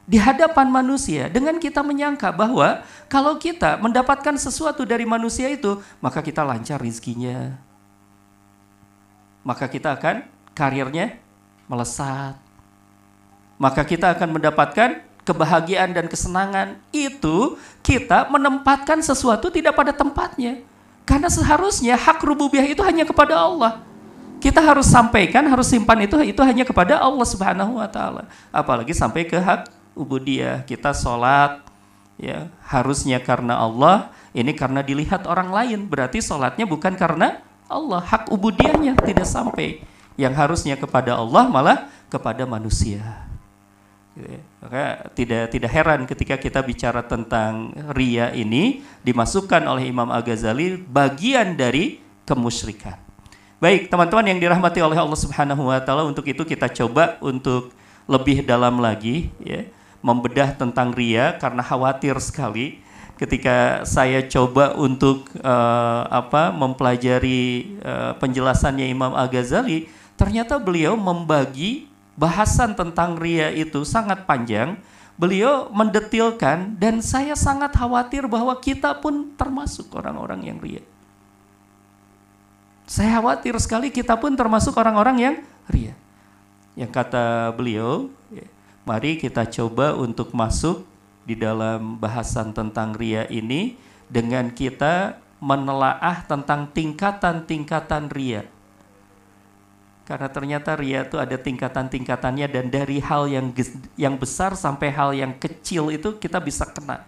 di hadapan manusia dengan kita menyangka bahwa kalau kita mendapatkan sesuatu dari manusia itu, maka kita lancar rizkinya. Maka kita akan karirnya melesat. Maka kita akan mendapatkan kebahagiaan dan kesenangan. Itu kita menempatkan sesuatu tidak pada tempatnya. Karena seharusnya hak rububiyah itu hanya kepada Allah. Kita harus sampaikan, harus simpan itu itu hanya kepada Allah Subhanahu wa taala. Apalagi sampai ke hak ubudiyah. Kita sholat ya harusnya karena Allah, ini karena dilihat orang lain. Berarti sholatnya bukan karena Allah, hak ubudiyahnya tidak sampai. Yang harusnya kepada Allah malah kepada manusia. Gitu ya. Maka tidak tidak heran ketika kita bicara tentang ria ini dimasukkan oleh Imam Al-Ghazali bagian dari kemusyrikan. Baik, teman-teman yang dirahmati oleh Allah Subhanahu wa taala, untuk itu kita coba untuk lebih dalam lagi ya, membedah tentang ria karena khawatir sekali ketika saya coba untuk uh, apa mempelajari uh, penjelasannya Imam Al-Ghazali, ternyata beliau membagi bahasan tentang ria itu sangat panjang. Beliau mendetilkan dan saya sangat khawatir bahwa kita pun termasuk orang-orang yang ria. Saya khawatir sekali kita pun termasuk orang-orang yang ria. Yang kata beliau, ya, mari kita coba untuk masuk di dalam bahasan tentang ria ini dengan kita menelaah tentang tingkatan-tingkatan ria karena ternyata ria itu ada tingkatan-tingkatannya dan dari hal yang yang besar sampai hal yang kecil itu kita bisa kena.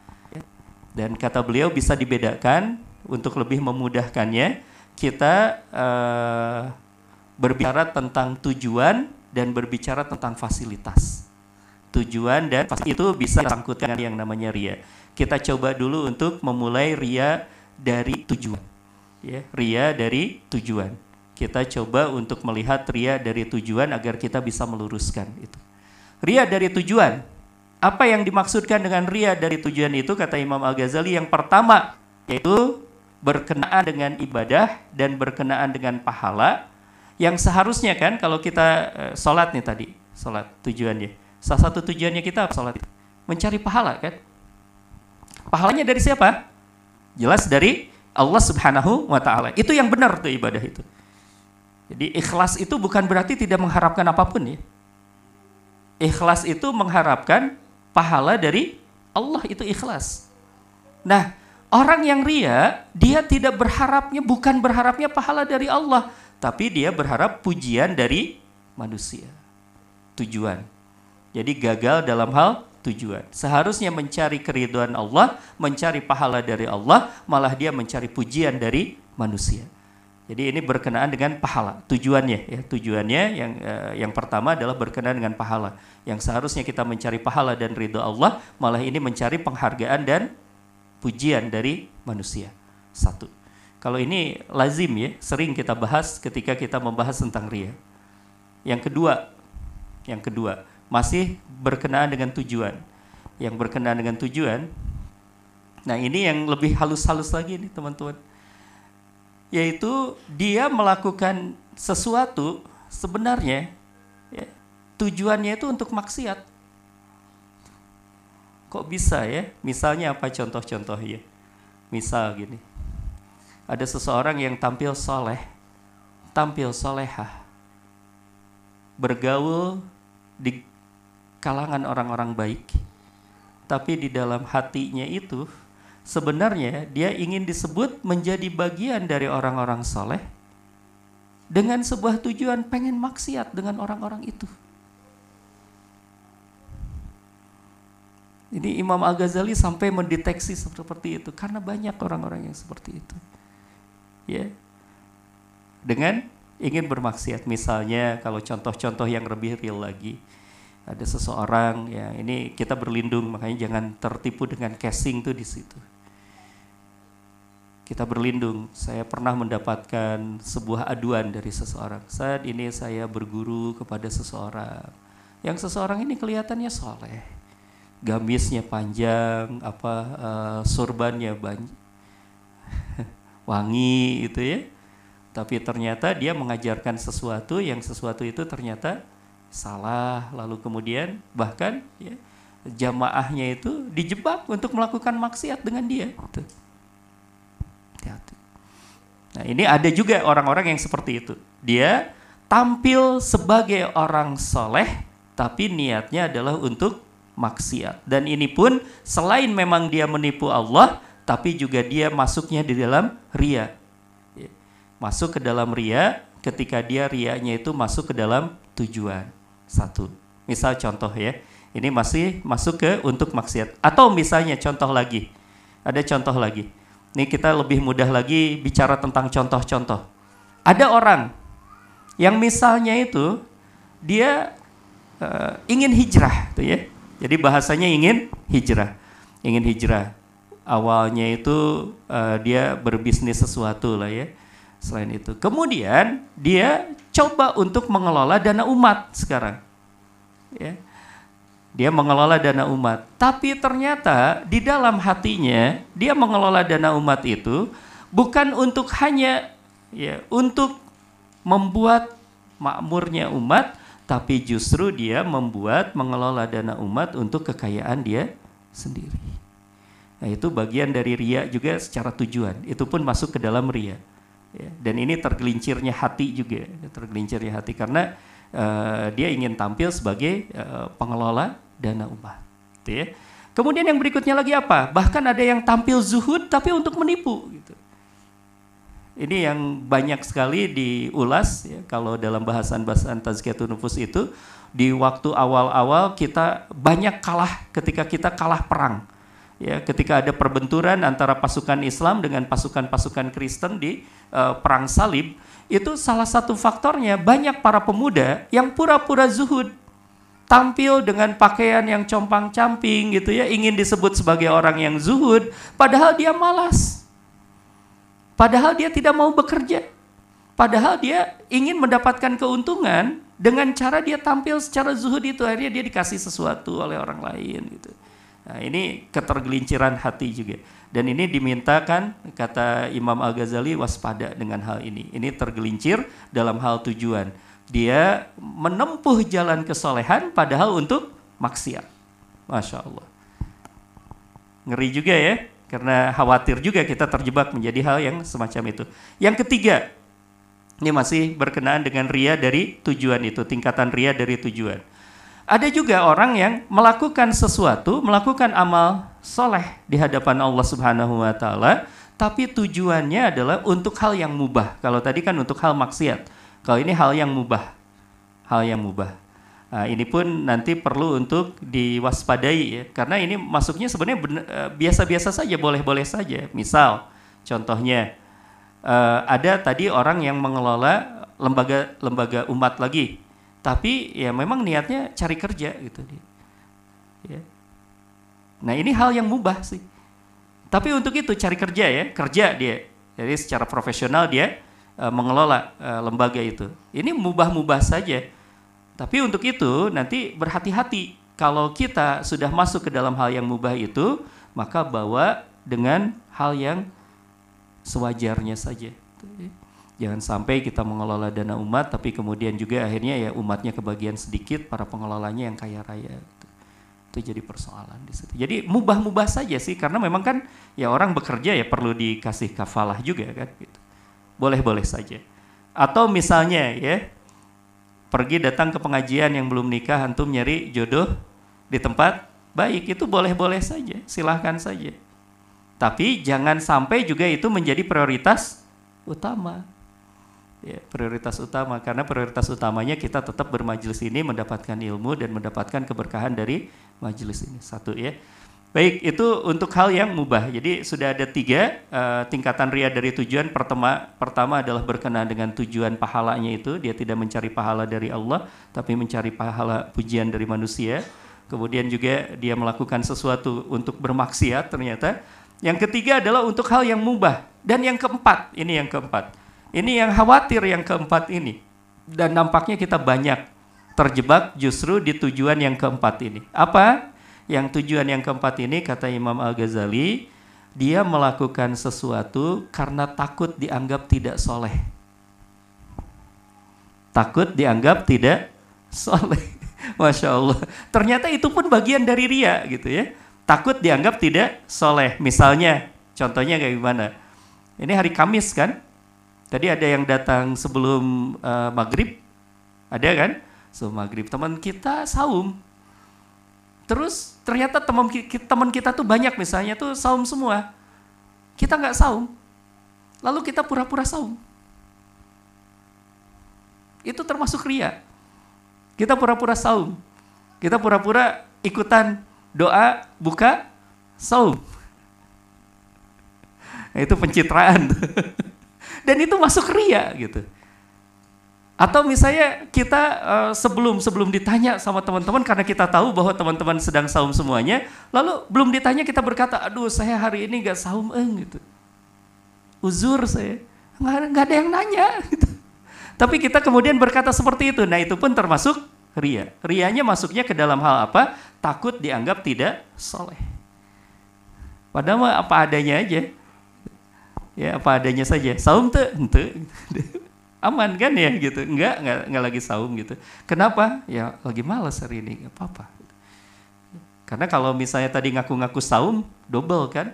Dan kata beliau bisa dibedakan untuk lebih memudahkannya. Kita uh, berbicara tentang tujuan dan berbicara tentang fasilitas. Tujuan dan itu bisa disangkutkan yang namanya ria. Kita coba dulu untuk memulai ria dari tujuan. Ya, ria dari tujuan kita coba untuk melihat ria dari tujuan agar kita bisa meluruskan itu. Ria dari tujuan. Apa yang dimaksudkan dengan ria dari tujuan itu kata Imam Al-Ghazali yang pertama yaitu berkenaan dengan ibadah dan berkenaan dengan pahala. Yang seharusnya kan kalau kita uh, sholat nih tadi sholat tujuannya. Salah satu tujuannya kita sholat? Mencari pahala kan? Pahalanya dari siapa? Jelas dari Allah Subhanahu wa taala. Itu yang benar tuh ibadah itu jadi ikhlas itu bukan berarti tidak mengharapkan apa pun ya. Ikhlas itu mengharapkan pahala dari Allah itu ikhlas. Nah, orang yang ria, dia tidak berharapnya bukan berharapnya pahala dari Allah, tapi dia berharap pujian dari manusia. Tujuan. Jadi gagal dalam hal tujuan. Seharusnya mencari keriduan Allah, mencari pahala dari Allah, malah dia mencari pujian dari manusia. Jadi ini berkenaan dengan pahala. Tujuannya ya, tujuannya yang uh, yang pertama adalah berkenaan dengan pahala. Yang seharusnya kita mencari pahala dan ridho Allah, malah ini mencari penghargaan dan pujian dari manusia. Satu. Kalau ini lazim ya, sering kita bahas ketika kita membahas tentang ria. Yang kedua, yang kedua, masih berkenaan dengan tujuan. Yang berkenaan dengan tujuan, nah ini yang lebih halus-halus lagi nih teman-teman yaitu dia melakukan sesuatu sebenarnya ya, tujuannya itu untuk maksiat. Kok bisa ya? Misalnya apa contoh-contohnya? Misal gini, ada seseorang yang tampil soleh, tampil solehah, bergaul di kalangan orang-orang baik, tapi di dalam hatinya itu sebenarnya dia ingin disebut menjadi bagian dari orang-orang soleh dengan sebuah tujuan pengen maksiat dengan orang-orang itu. Ini Imam Al-Ghazali sampai mendeteksi seperti itu karena banyak orang-orang yang seperti itu. Ya. Dengan ingin bermaksiat misalnya kalau contoh-contoh yang lebih real lagi ada seseorang ya ini kita berlindung makanya jangan tertipu dengan casing tuh di situ kita berlindung. Saya pernah mendapatkan sebuah aduan dari seseorang. Saat ini saya berguru kepada seseorang. Yang seseorang ini kelihatannya soleh. Gamisnya panjang, apa uh, surbannya banyak, wangi itu ya. Tapi ternyata dia mengajarkan sesuatu yang sesuatu itu ternyata salah. Lalu kemudian bahkan ya, jamaahnya itu dijebak untuk melakukan maksiat dengan dia. Gitu. Nah, ini ada juga orang-orang yang seperti itu. Dia tampil sebagai orang soleh, tapi niatnya adalah untuk maksiat. Dan ini pun selain memang dia menipu Allah, tapi juga dia masuknya di dalam ria. Ya. Masuk ke dalam ria ketika dia rianya itu masuk ke dalam tujuan. Satu. Misal contoh ya, ini masih masuk ke untuk maksiat. Atau misalnya contoh lagi, ada contoh lagi ini kita lebih mudah lagi bicara tentang contoh-contoh. Ada orang yang misalnya itu dia uh, ingin hijrah, tuh ya. Jadi bahasanya ingin hijrah, ingin hijrah. Awalnya itu uh, dia berbisnis sesuatu lah ya. Selain itu, kemudian dia coba untuk mengelola dana umat sekarang. Ya dia mengelola dana umat. Tapi ternyata di dalam hatinya dia mengelola dana umat itu bukan untuk hanya ya untuk membuat makmurnya umat, tapi justru dia membuat mengelola dana umat untuk kekayaan dia sendiri. Nah, itu bagian dari ria juga secara tujuan. Itu pun masuk ke dalam ria. Ya, dan ini tergelincirnya hati juga, tergelincirnya hati karena uh, dia ingin tampil sebagai uh, pengelola dana umat. Gitu ya. Kemudian yang berikutnya lagi apa? Bahkan ada yang tampil zuhud tapi untuk menipu. Gitu. Ini yang banyak sekali diulas ya, kalau dalam bahasan-bahasan tazkiyatun nufus itu di waktu awal-awal kita banyak kalah ketika kita kalah perang. Ya, ketika ada perbenturan antara pasukan Islam dengan pasukan-pasukan Kristen di uh, perang salib, itu salah satu faktornya banyak para pemuda yang pura-pura zuhud. Tampil dengan pakaian yang compang-camping gitu ya, ingin disebut sebagai orang yang zuhud, padahal dia malas. Padahal dia tidak mau bekerja. Padahal dia ingin mendapatkan keuntungan dengan cara dia tampil secara zuhud itu akhirnya dia dikasih sesuatu oleh orang lain gitu. Nah, ini ketergelinciran hati juga. Dan ini dimintakan kata Imam Al-Ghazali waspada dengan hal ini. Ini tergelincir dalam hal tujuan. Dia menempuh jalan kesolehan padahal untuk maksiat. Masya Allah. Ngeri juga ya, karena khawatir juga kita terjebak menjadi hal yang semacam itu. Yang ketiga, ini masih berkenaan dengan ria dari tujuan itu, tingkatan ria dari tujuan. Ada juga orang yang melakukan sesuatu, melakukan amal soleh di hadapan Allah Subhanahu wa Ta'ala, tapi tujuannya adalah untuk hal yang mubah. Kalau tadi kan untuk hal maksiat, kalau ini hal yang mubah, hal yang mubah. Nah, ini pun nanti perlu untuk diwaspadai ya, karena ini masuknya sebenarnya eh, biasa-biasa saja, boleh-boleh saja. Misal, contohnya uh, ada tadi orang yang mengelola lembaga-lembaga umat lagi, tapi ya memang niatnya cari kerja gitu. Ya. Nah ini hal yang mubah sih. Tapi untuk itu cari kerja ya, kerja dia. Jadi secara profesional dia uh, mengelola uh, lembaga itu. Ini mubah-mubah saja tapi untuk itu nanti berhati-hati kalau kita sudah masuk ke dalam hal yang mubah itu, maka bawa dengan hal yang sewajarnya saja. Jangan sampai kita mengelola dana umat, tapi kemudian juga akhirnya ya umatnya kebagian sedikit, para pengelolanya yang kaya raya. Itu jadi persoalan di situ. Jadi mubah-mubah saja sih, karena memang kan ya orang bekerja ya perlu dikasih kafalah juga kan. Gitu. Boleh-boleh saja. Atau misalnya ya pergi datang ke pengajian yang belum nikah antum nyari jodoh di tempat baik itu boleh-boleh saja silahkan saja tapi jangan sampai juga itu menjadi prioritas utama ya, prioritas utama karena prioritas utamanya kita tetap bermajelis ini mendapatkan ilmu dan mendapatkan keberkahan dari majelis ini satu ya Baik, itu untuk hal yang mubah. Jadi sudah ada tiga uh, tingkatan ria dari tujuan. Pertama, pertama adalah berkenaan dengan tujuan pahalanya itu. Dia tidak mencari pahala dari Allah, tapi mencari pahala pujian dari manusia. Kemudian juga dia melakukan sesuatu untuk bermaksiat ternyata. Yang ketiga adalah untuk hal yang mubah. Dan yang keempat, ini yang keempat. Ini yang khawatir yang keempat ini. Dan nampaknya kita banyak terjebak justru di tujuan yang keempat ini. Apa? Yang tujuan yang keempat ini kata Imam Al-Ghazali, dia melakukan sesuatu karena takut dianggap tidak soleh. Takut dianggap tidak soleh. Masya Allah. Ternyata itu pun bagian dari ria gitu ya. Takut dianggap tidak soleh. Misalnya, contohnya kayak gimana? Ini hari Kamis kan? Tadi ada yang datang sebelum uh, maghrib, ada kan? Sebelum maghrib teman kita saum, Terus ternyata teman teman kita tuh banyak misalnya tuh saum semua. Kita nggak saum. Lalu kita pura-pura saum. Itu termasuk ria. Kita pura-pura saum. Kita pura-pura ikutan doa buka saum. itu pencitraan. Dan itu masuk ria gitu. Atau misalnya kita uh, sebelum sebelum ditanya sama teman-teman karena kita tahu bahwa teman-teman sedang saum semuanya, lalu belum ditanya kita berkata, aduh saya hari ini gak saum eng gitu, uzur saya, nggak, nggak ada yang nanya gitu. Tapi kita kemudian berkata seperti itu, nah itu pun termasuk ria. Rianya masuknya ke dalam hal apa? Takut dianggap tidak soleh. Padahal apa adanya aja, ya apa adanya saja. Saum tuh, aman kan ya gitu. Enggak enggak, enggak lagi saum gitu. Kenapa? Ya lagi malas hari ini nggak apa-apa. Karena kalau misalnya tadi ngaku-ngaku saum double kan?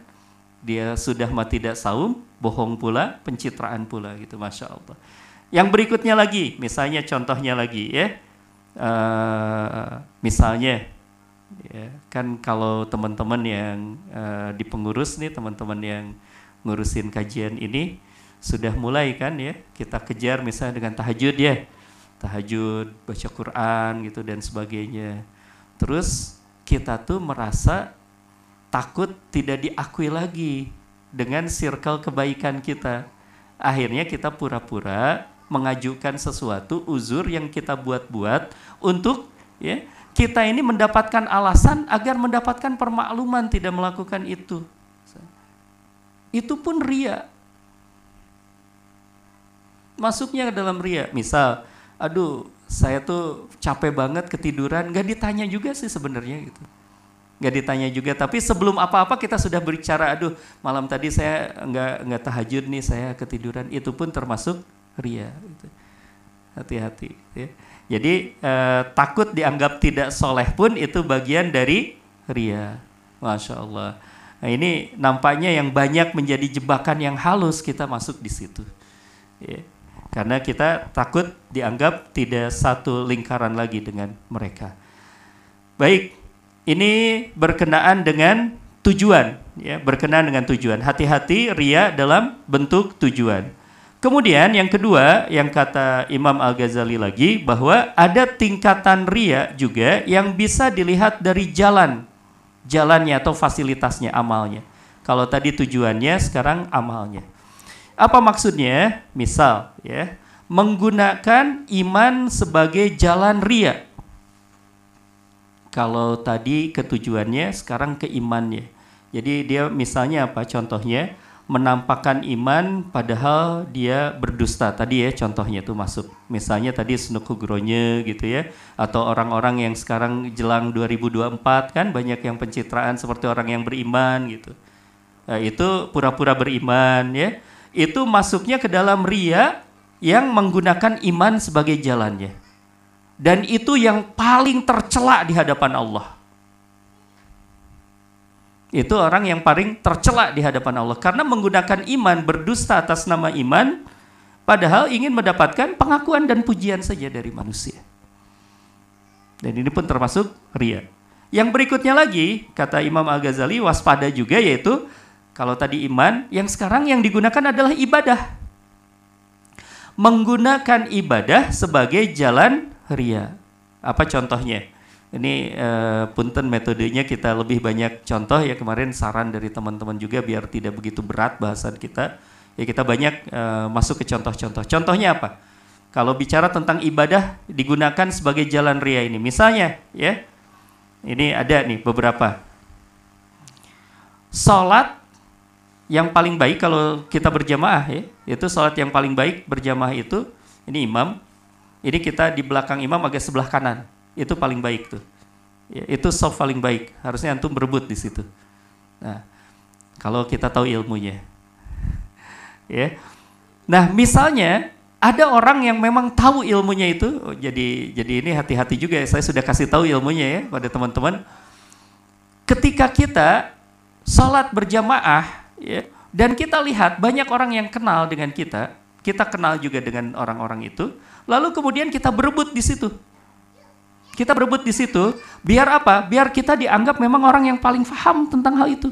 Dia sudah mati tidak saum bohong pula pencitraan pula gitu masya Allah. Yang berikutnya lagi misalnya contohnya lagi ya. Uh, misalnya ya kan kalau teman-teman yang uh, di pengurus nih teman-teman yang ngurusin kajian ini sudah mulai kan ya. Kita kejar misalnya dengan tahajud ya. Tahajud baca Quran gitu dan sebagainya. Terus kita tuh merasa takut tidak diakui lagi dengan circle kebaikan kita. Akhirnya kita pura-pura mengajukan sesuatu uzur yang kita buat-buat untuk ya kita ini mendapatkan alasan agar mendapatkan permakluman tidak melakukan itu itu pun ria masuknya ke dalam ria. Misal, aduh saya tuh capek banget ketiduran, gak ditanya juga sih sebenarnya gitu. Gak ditanya juga, tapi sebelum apa-apa kita sudah berbicara, aduh malam tadi saya nggak nggak tahajud nih, saya ketiduran. Itu pun termasuk ria. Gitu. Hati-hati. Ya. Jadi eh, takut dianggap tidak soleh pun itu bagian dari ria. Masya Allah. Nah, ini nampaknya yang banyak menjadi jebakan yang halus kita masuk di situ. Ya karena kita takut dianggap tidak satu lingkaran lagi dengan mereka. Baik, ini berkenaan dengan tujuan, ya, berkenaan dengan tujuan. Hati-hati ria dalam bentuk tujuan. Kemudian yang kedua yang kata Imam Al-Ghazali lagi bahwa ada tingkatan ria juga yang bisa dilihat dari jalan jalannya atau fasilitasnya amalnya. Kalau tadi tujuannya sekarang amalnya. Apa maksudnya? Misal ya, menggunakan iman sebagai jalan ria. Kalau tadi ketujuannya sekarang ke imannya. Jadi dia misalnya apa contohnya? Menampakkan iman padahal dia berdusta. Tadi ya contohnya itu masuk. Misalnya tadi Snuku Gronye gitu ya atau orang-orang yang sekarang jelang 2024 kan banyak yang pencitraan seperti orang yang beriman gitu. Nah, itu pura-pura beriman ya. Itu masuknya ke dalam ria yang menggunakan iman sebagai jalannya. Dan itu yang paling tercela di hadapan Allah itu orang yang paling tercela di hadapan Allah karena menggunakan iman berdusta atas nama iman padahal ingin mendapatkan pengakuan dan pujian saja dari manusia. Dan ini pun termasuk ria. Yang berikutnya lagi kata Imam Al-Ghazali waspada juga yaitu kalau tadi iman yang sekarang yang digunakan adalah ibadah. Menggunakan ibadah sebagai jalan ria. Apa contohnya? Ini uh, punten metodenya kita lebih banyak contoh ya kemarin saran dari teman-teman juga biar tidak begitu berat bahasan kita. Ya kita banyak uh, masuk ke contoh-contoh. Contohnya apa? Kalau bicara tentang ibadah digunakan sebagai jalan ria ini. Misalnya ya. Ini ada nih beberapa. Salat yang paling baik kalau kita berjamaah ya, itu salat yang paling baik berjamaah itu ini imam. Ini kita di belakang imam agak sebelah kanan itu paling baik tuh. Ya, itu soft paling baik. Harusnya antum berebut di situ. Nah, kalau kita tahu ilmunya. ya. Nah, misalnya ada orang yang memang tahu ilmunya itu, oh, jadi jadi ini hati-hati juga ya. Saya sudah kasih tahu ilmunya ya pada teman-teman. Ketika kita sholat berjamaah, ya, dan kita lihat banyak orang yang kenal dengan kita, kita kenal juga dengan orang-orang itu, lalu kemudian kita berebut di situ. Kita berebut di situ, biar apa? Biar kita dianggap memang orang yang paling paham tentang hal itu.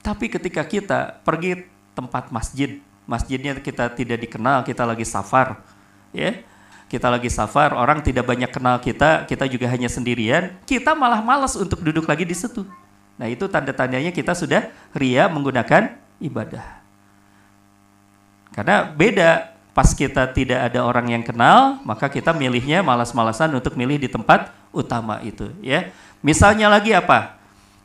Tapi ketika kita pergi tempat masjid, masjidnya kita tidak dikenal, kita lagi safar, ya, kita lagi safar, orang tidak banyak kenal kita, kita juga hanya sendirian, kita malah malas untuk duduk lagi di situ. Nah itu tanda-tandanya kita sudah ria menggunakan ibadah. Karena beda pas kita tidak ada orang yang kenal, maka kita milihnya malas-malasan untuk milih di tempat utama itu, ya. Misalnya lagi apa?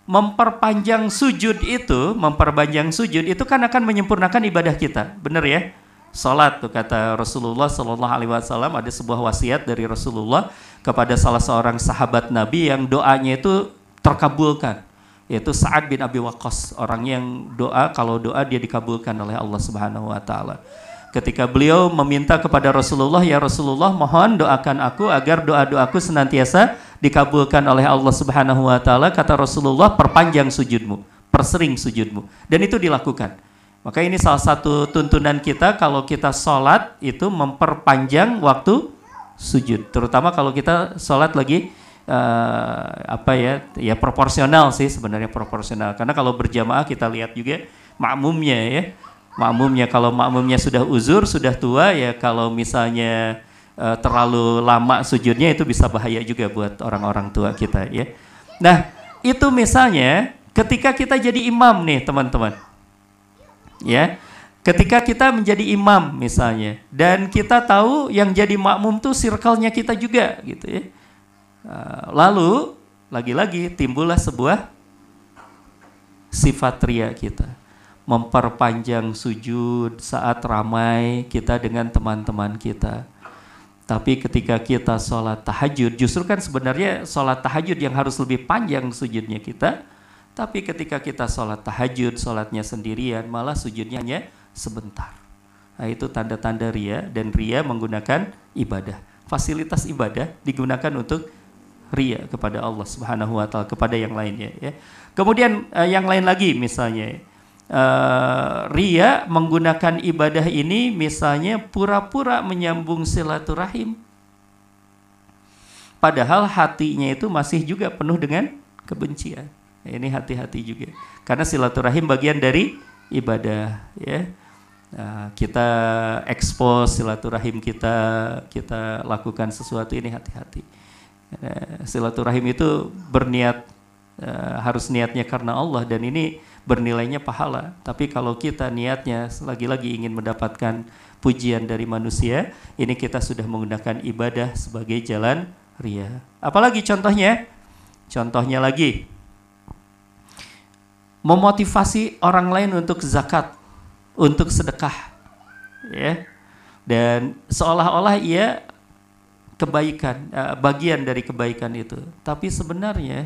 Memperpanjang sujud itu, memperpanjang sujud itu kan akan menyempurnakan ibadah kita, benar ya? Salat tuh kata Rasulullah Shallallahu Alaihi Wasallam ada sebuah wasiat dari Rasulullah kepada salah seorang sahabat Nabi yang doanya itu terkabulkan yaitu Sa'ad bin Abi Waqqas orang yang doa kalau doa dia dikabulkan oleh Allah Subhanahu wa taala ketika beliau meminta kepada Rasulullah, "Ya Rasulullah, mohon doakan aku agar doa-doaku senantiasa dikabulkan oleh Allah Subhanahu wa taala." Kata Rasulullah, "Perpanjang sujudmu, persering sujudmu." Dan itu dilakukan. Maka ini salah satu tuntunan kita kalau kita sholat itu memperpanjang waktu sujud, terutama kalau kita sholat lagi uh, apa ya, ya proporsional sih sebenarnya proporsional. Karena kalau berjamaah kita lihat juga makmumnya ya, makmumnya. Kalau makmumnya sudah uzur sudah tua ya kalau misalnya uh, terlalu lama sujudnya itu bisa bahaya juga buat orang-orang tua kita ya. Nah itu misalnya ketika kita jadi imam nih teman-teman ya. Ketika kita menjadi imam misalnya dan kita tahu yang jadi makmum tuh circle-nya kita juga gitu ya. Uh, lalu lagi-lagi timbullah sebuah sifat ria kita memperpanjang sujud saat ramai kita dengan teman-teman kita. Tapi ketika kita sholat tahajud, justru kan sebenarnya sholat tahajud yang harus lebih panjang sujudnya kita. Tapi ketika kita sholat tahajud, sholatnya sendirian, malah sujudnya hanya sebentar. Nah itu tanda-tanda ria dan ria menggunakan ibadah. Fasilitas ibadah digunakan untuk ria kepada Allah Subhanahu wa taala kepada yang lainnya ya. Kemudian uh, yang lain lagi misalnya uh, ria menggunakan ibadah ini misalnya pura-pura menyambung silaturahim. Padahal hatinya itu masih juga penuh dengan kebencian. Ini hati-hati juga. Karena silaturahim bagian dari ibadah ya. Nah, kita ekspos silaturahim kita, kita lakukan sesuatu ini hati-hati. Uh, silaturahim itu berniat uh, harus niatnya karena Allah dan ini bernilainya pahala. Tapi kalau kita niatnya lagi-lagi ingin mendapatkan pujian dari manusia, ini kita sudah menggunakan ibadah sebagai jalan ria. Apalagi contohnya? Contohnya lagi memotivasi orang lain untuk zakat untuk sedekah ya dan seolah-olah ia kebaikan uh, bagian dari kebaikan itu tapi sebenarnya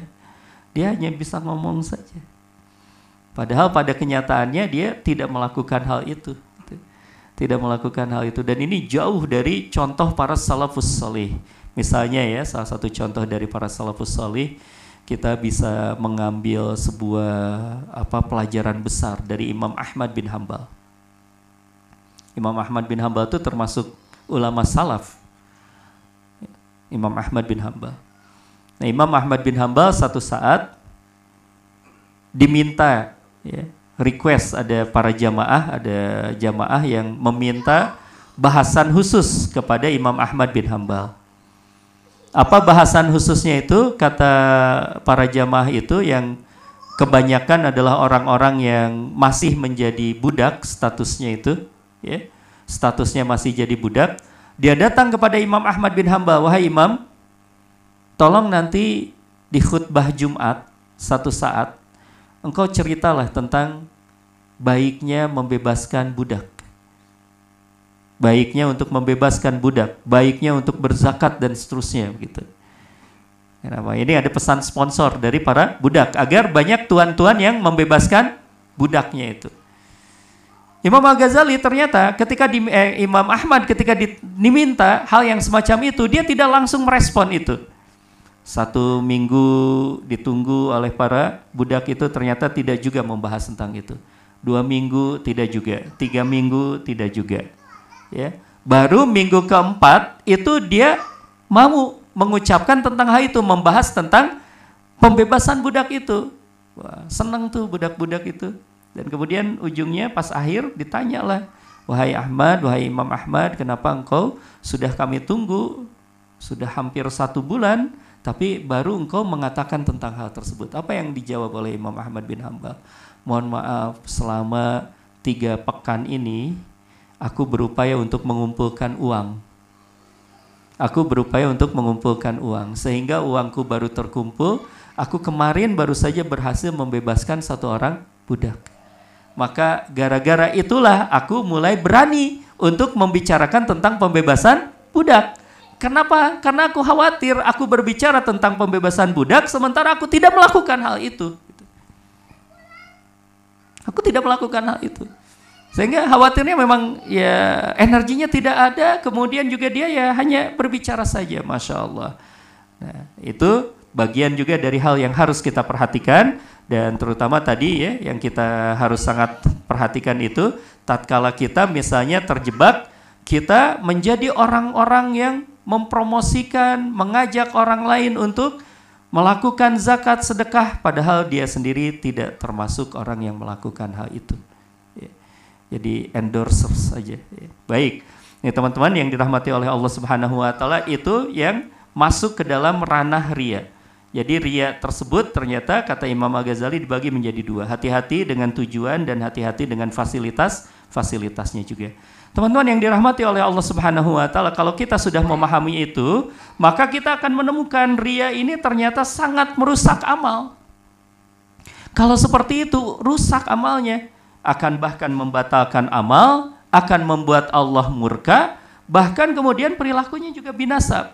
dia hanya bisa ngomong saja padahal pada kenyataannya dia tidak melakukan hal itu tidak melakukan hal itu dan ini jauh dari contoh para salafus salih misalnya ya salah satu contoh dari para salafus salih kita bisa mengambil sebuah apa pelajaran besar dari Imam Ahmad bin Hambal Imam Ahmad bin Hambal itu termasuk ulama salaf. Imam Ahmad bin Hambal. Nah, Imam Ahmad bin Hambal satu saat diminta ya, request ada para jamaah, ada jamaah yang meminta bahasan khusus kepada Imam Ahmad bin Hambal. Apa bahasan khususnya itu? Kata para jamaah itu yang kebanyakan adalah orang-orang yang masih menjadi budak statusnya itu ya, statusnya masih jadi budak, dia datang kepada Imam Ahmad bin Hambal, wahai Imam, tolong nanti di khutbah Jumat satu saat engkau ceritalah tentang baiknya membebaskan budak. Baiknya untuk membebaskan budak, baiknya untuk berzakat dan seterusnya begitu. Kenapa? Ini ada pesan sponsor dari para budak agar banyak tuan-tuan yang membebaskan budaknya itu. Imam Al-Ghazali ternyata ketika di, eh, Imam Ahmad ketika diminta hal yang semacam itu, dia tidak langsung merespon itu. Satu minggu ditunggu oleh para budak itu ternyata tidak juga membahas tentang itu. Dua minggu tidak juga, tiga minggu tidak juga. Ya, baru minggu keempat itu dia mau mengucapkan tentang hal itu, membahas tentang pembebasan budak itu. Wah, senang tuh budak-budak itu. Dan kemudian ujungnya pas akhir ditanyalah, wahai Ahmad, wahai Imam Ahmad, kenapa engkau sudah kami tunggu sudah hampir satu bulan, tapi baru engkau mengatakan tentang hal tersebut. Apa yang dijawab oleh Imam Ahmad bin Hambal? Mohon maaf, selama tiga pekan ini aku berupaya untuk mengumpulkan uang. Aku berupaya untuk mengumpulkan uang sehingga uangku baru terkumpul. Aku kemarin baru saja berhasil membebaskan satu orang budak. Maka gara-gara itulah aku mulai berani untuk membicarakan tentang pembebasan budak. Kenapa? Karena aku khawatir aku berbicara tentang pembebasan budak sementara aku tidak melakukan hal itu. Aku tidak melakukan hal itu. Sehingga khawatirnya memang ya energinya tidak ada, kemudian juga dia ya hanya berbicara saja, masya Allah. Nah, itu bagian juga dari hal yang harus kita perhatikan dan terutama tadi ya yang kita harus sangat perhatikan itu tatkala kita misalnya terjebak kita menjadi orang-orang yang mempromosikan, mengajak orang lain untuk melakukan zakat sedekah padahal dia sendiri tidak termasuk orang yang melakukan hal itu. Ya. Jadi endorser saja. Ya. Baik. Ini teman-teman yang dirahmati oleh Allah Subhanahu wa taala itu yang masuk ke dalam ranah ria. Jadi ria tersebut ternyata kata Imam Al-Ghazali dibagi menjadi dua. Hati-hati dengan tujuan dan hati-hati dengan fasilitas, fasilitasnya juga. Teman-teman yang dirahmati oleh Allah Subhanahu wa taala, kalau kita sudah memahami itu, maka kita akan menemukan ria ini ternyata sangat merusak amal. Kalau seperti itu, rusak amalnya, akan bahkan membatalkan amal, akan membuat Allah murka, bahkan kemudian perilakunya juga binasa.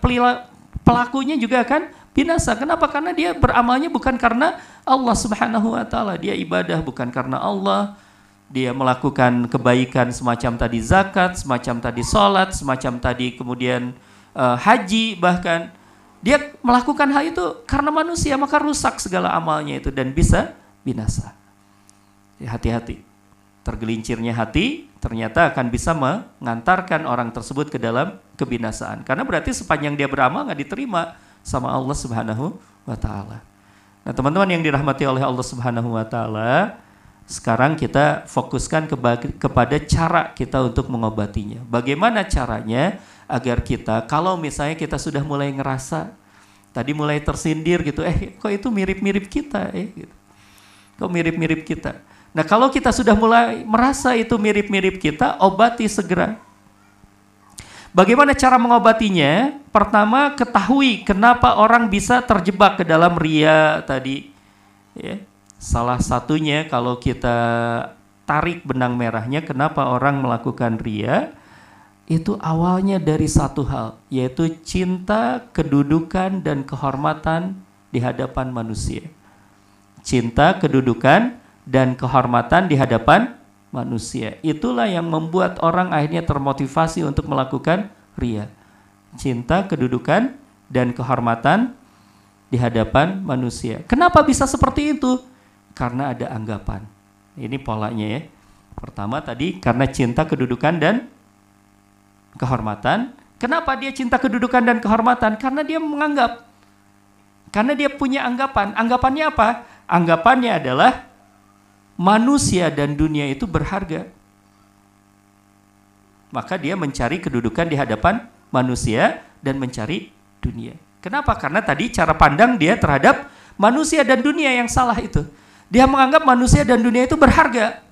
Pelakunya juga akan binasa. Kenapa? Karena dia beramalnya bukan karena Allah Subhanahu wa taala. Dia ibadah bukan karena Allah. Dia melakukan kebaikan semacam tadi zakat, semacam tadi sholat, semacam tadi kemudian uh, haji bahkan dia melakukan hal itu karena manusia maka rusak segala amalnya itu dan bisa binasa. Hati-hati. Tergelincirnya hati ternyata akan bisa mengantarkan orang tersebut ke dalam kebinasaan. Karena berarti sepanjang dia beramal nggak diterima sama Allah Subhanahu wa taala. Nah, teman-teman yang dirahmati oleh Allah Subhanahu wa taala, Sekarang kita fokuskan kepada cara kita untuk mengobatinya. Bagaimana caranya agar kita kalau misalnya kita sudah mulai ngerasa tadi mulai tersindir gitu, eh kok itu mirip-mirip kita, eh gitu. Kok mirip-mirip kita. Nah, kalau kita sudah mulai merasa itu mirip-mirip kita, obati segera. Bagaimana cara mengobatinya? Pertama, ketahui kenapa orang bisa terjebak ke dalam ria tadi. Ya Salah satunya kalau kita tarik benang merahnya kenapa orang melakukan ria itu awalnya dari satu hal yaitu cinta, kedudukan dan kehormatan di hadapan manusia. Cinta, kedudukan dan kehormatan di hadapan manusia. Itulah yang membuat orang akhirnya termotivasi untuk melakukan ria. Cinta, kedudukan dan kehormatan di hadapan manusia. Kenapa bisa seperti itu? Karena ada anggapan. Ini polanya ya. Pertama tadi karena cinta kedudukan dan kehormatan. Kenapa dia cinta kedudukan dan kehormatan? Karena dia menganggap. Karena dia punya anggapan. Anggapannya apa? Anggapannya adalah manusia dan dunia itu berharga. Maka dia mencari kedudukan di hadapan manusia dan mencari dunia. Kenapa? Karena tadi cara pandang dia terhadap manusia dan dunia yang salah itu. Dia menganggap manusia dan dunia itu berharga.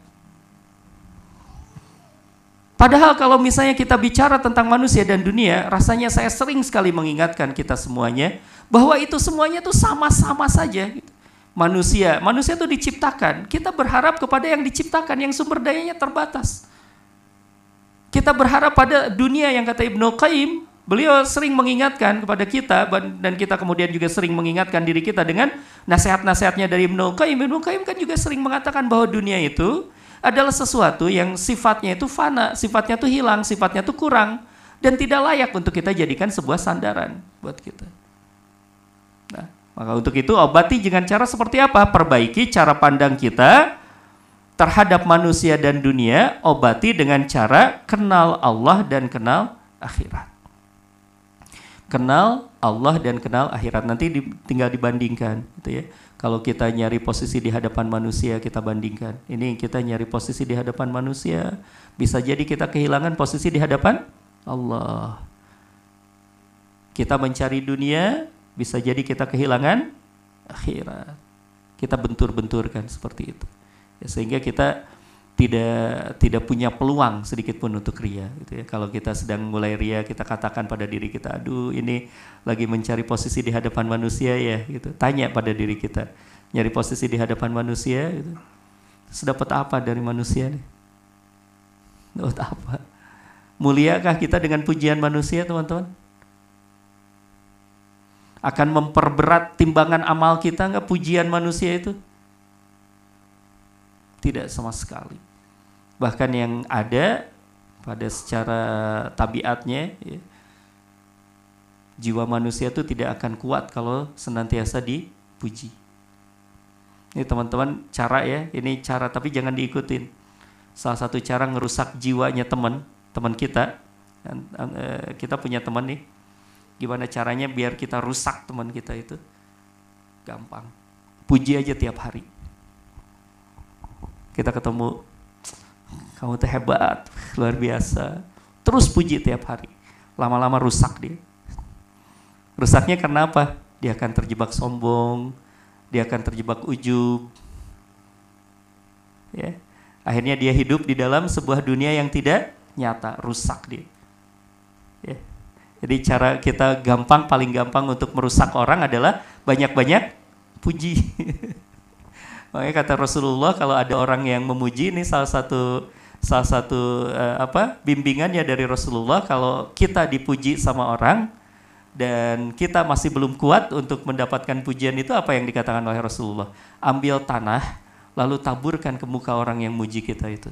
Padahal kalau misalnya kita bicara tentang manusia dan dunia, rasanya saya sering sekali mengingatkan kita semuanya bahwa itu semuanya itu sama-sama saja. Manusia, manusia itu diciptakan. Kita berharap kepada yang diciptakan, yang sumber dayanya terbatas. Kita berharap pada dunia yang kata Ibnu Qayyim, Beliau sering mengingatkan kepada kita dan kita kemudian juga sering mengingatkan diri kita dengan nasihat-nasihatnya dari Ibnu Qayyim. Ibnu Qayyim kan juga sering mengatakan bahwa dunia itu adalah sesuatu yang sifatnya itu fana, sifatnya itu hilang, sifatnya itu kurang dan tidak layak untuk kita jadikan sebuah sandaran buat kita. Nah, maka untuk itu obati dengan cara seperti apa? Perbaiki cara pandang kita terhadap manusia dan dunia, obati dengan cara kenal Allah dan kenal akhirat kenal Allah dan kenal akhirat. Nanti di, tinggal dibandingkan, gitu ya. Kalau kita nyari posisi di hadapan manusia, kita bandingkan. Ini kita nyari posisi di hadapan manusia, bisa jadi kita kehilangan posisi di hadapan Allah. Kita mencari dunia, bisa jadi kita kehilangan akhirat. Kita bentur-benturkan seperti itu. Ya, sehingga kita tidak tidak punya peluang sedikit pun untuk ria gitu ya. Kalau kita sedang mulai ria, kita katakan pada diri kita, aduh ini lagi mencari posisi di hadapan manusia ya gitu. Tanya pada diri kita, nyari posisi di hadapan manusia gitu. Sedapat apa dari manusia nih? Dapat apa? Muliakah kita dengan pujian manusia, teman-teman? Akan memperberat timbangan amal kita nggak pujian manusia itu? Tidak sama sekali. Bahkan yang ada pada secara tabiatnya ya, jiwa manusia itu tidak akan kuat kalau senantiasa dipuji. Ini teman-teman cara ya, ini cara tapi jangan diikutin. Salah satu cara ngerusak jiwanya teman, teman kita. Eh, kita punya teman nih. Gimana caranya biar kita rusak teman kita itu? Gampang. Puji aja tiap hari kita ketemu kamu tuh hebat luar biasa. Terus puji tiap hari. Lama-lama rusak dia. Rusaknya karena apa? Dia akan terjebak sombong dia akan terjebak ujub. Ya. Akhirnya dia hidup di dalam sebuah dunia yang tidak nyata rusak dia. Ya. jadi cara kita gampang paling gampang untuk merusak orang adalah banyak-banyak puji. Makanya kata Rasulullah kalau ada orang yang memuji ini salah satu salah satu uh, apa bimbingannya dari Rasulullah kalau kita dipuji sama orang dan kita masih belum kuat untuk mendapatkan pujian itu apa yang dikatakan oleh Rasulullah? Ambil tanah lalu taburkan ke muka orang yang muji kita itu.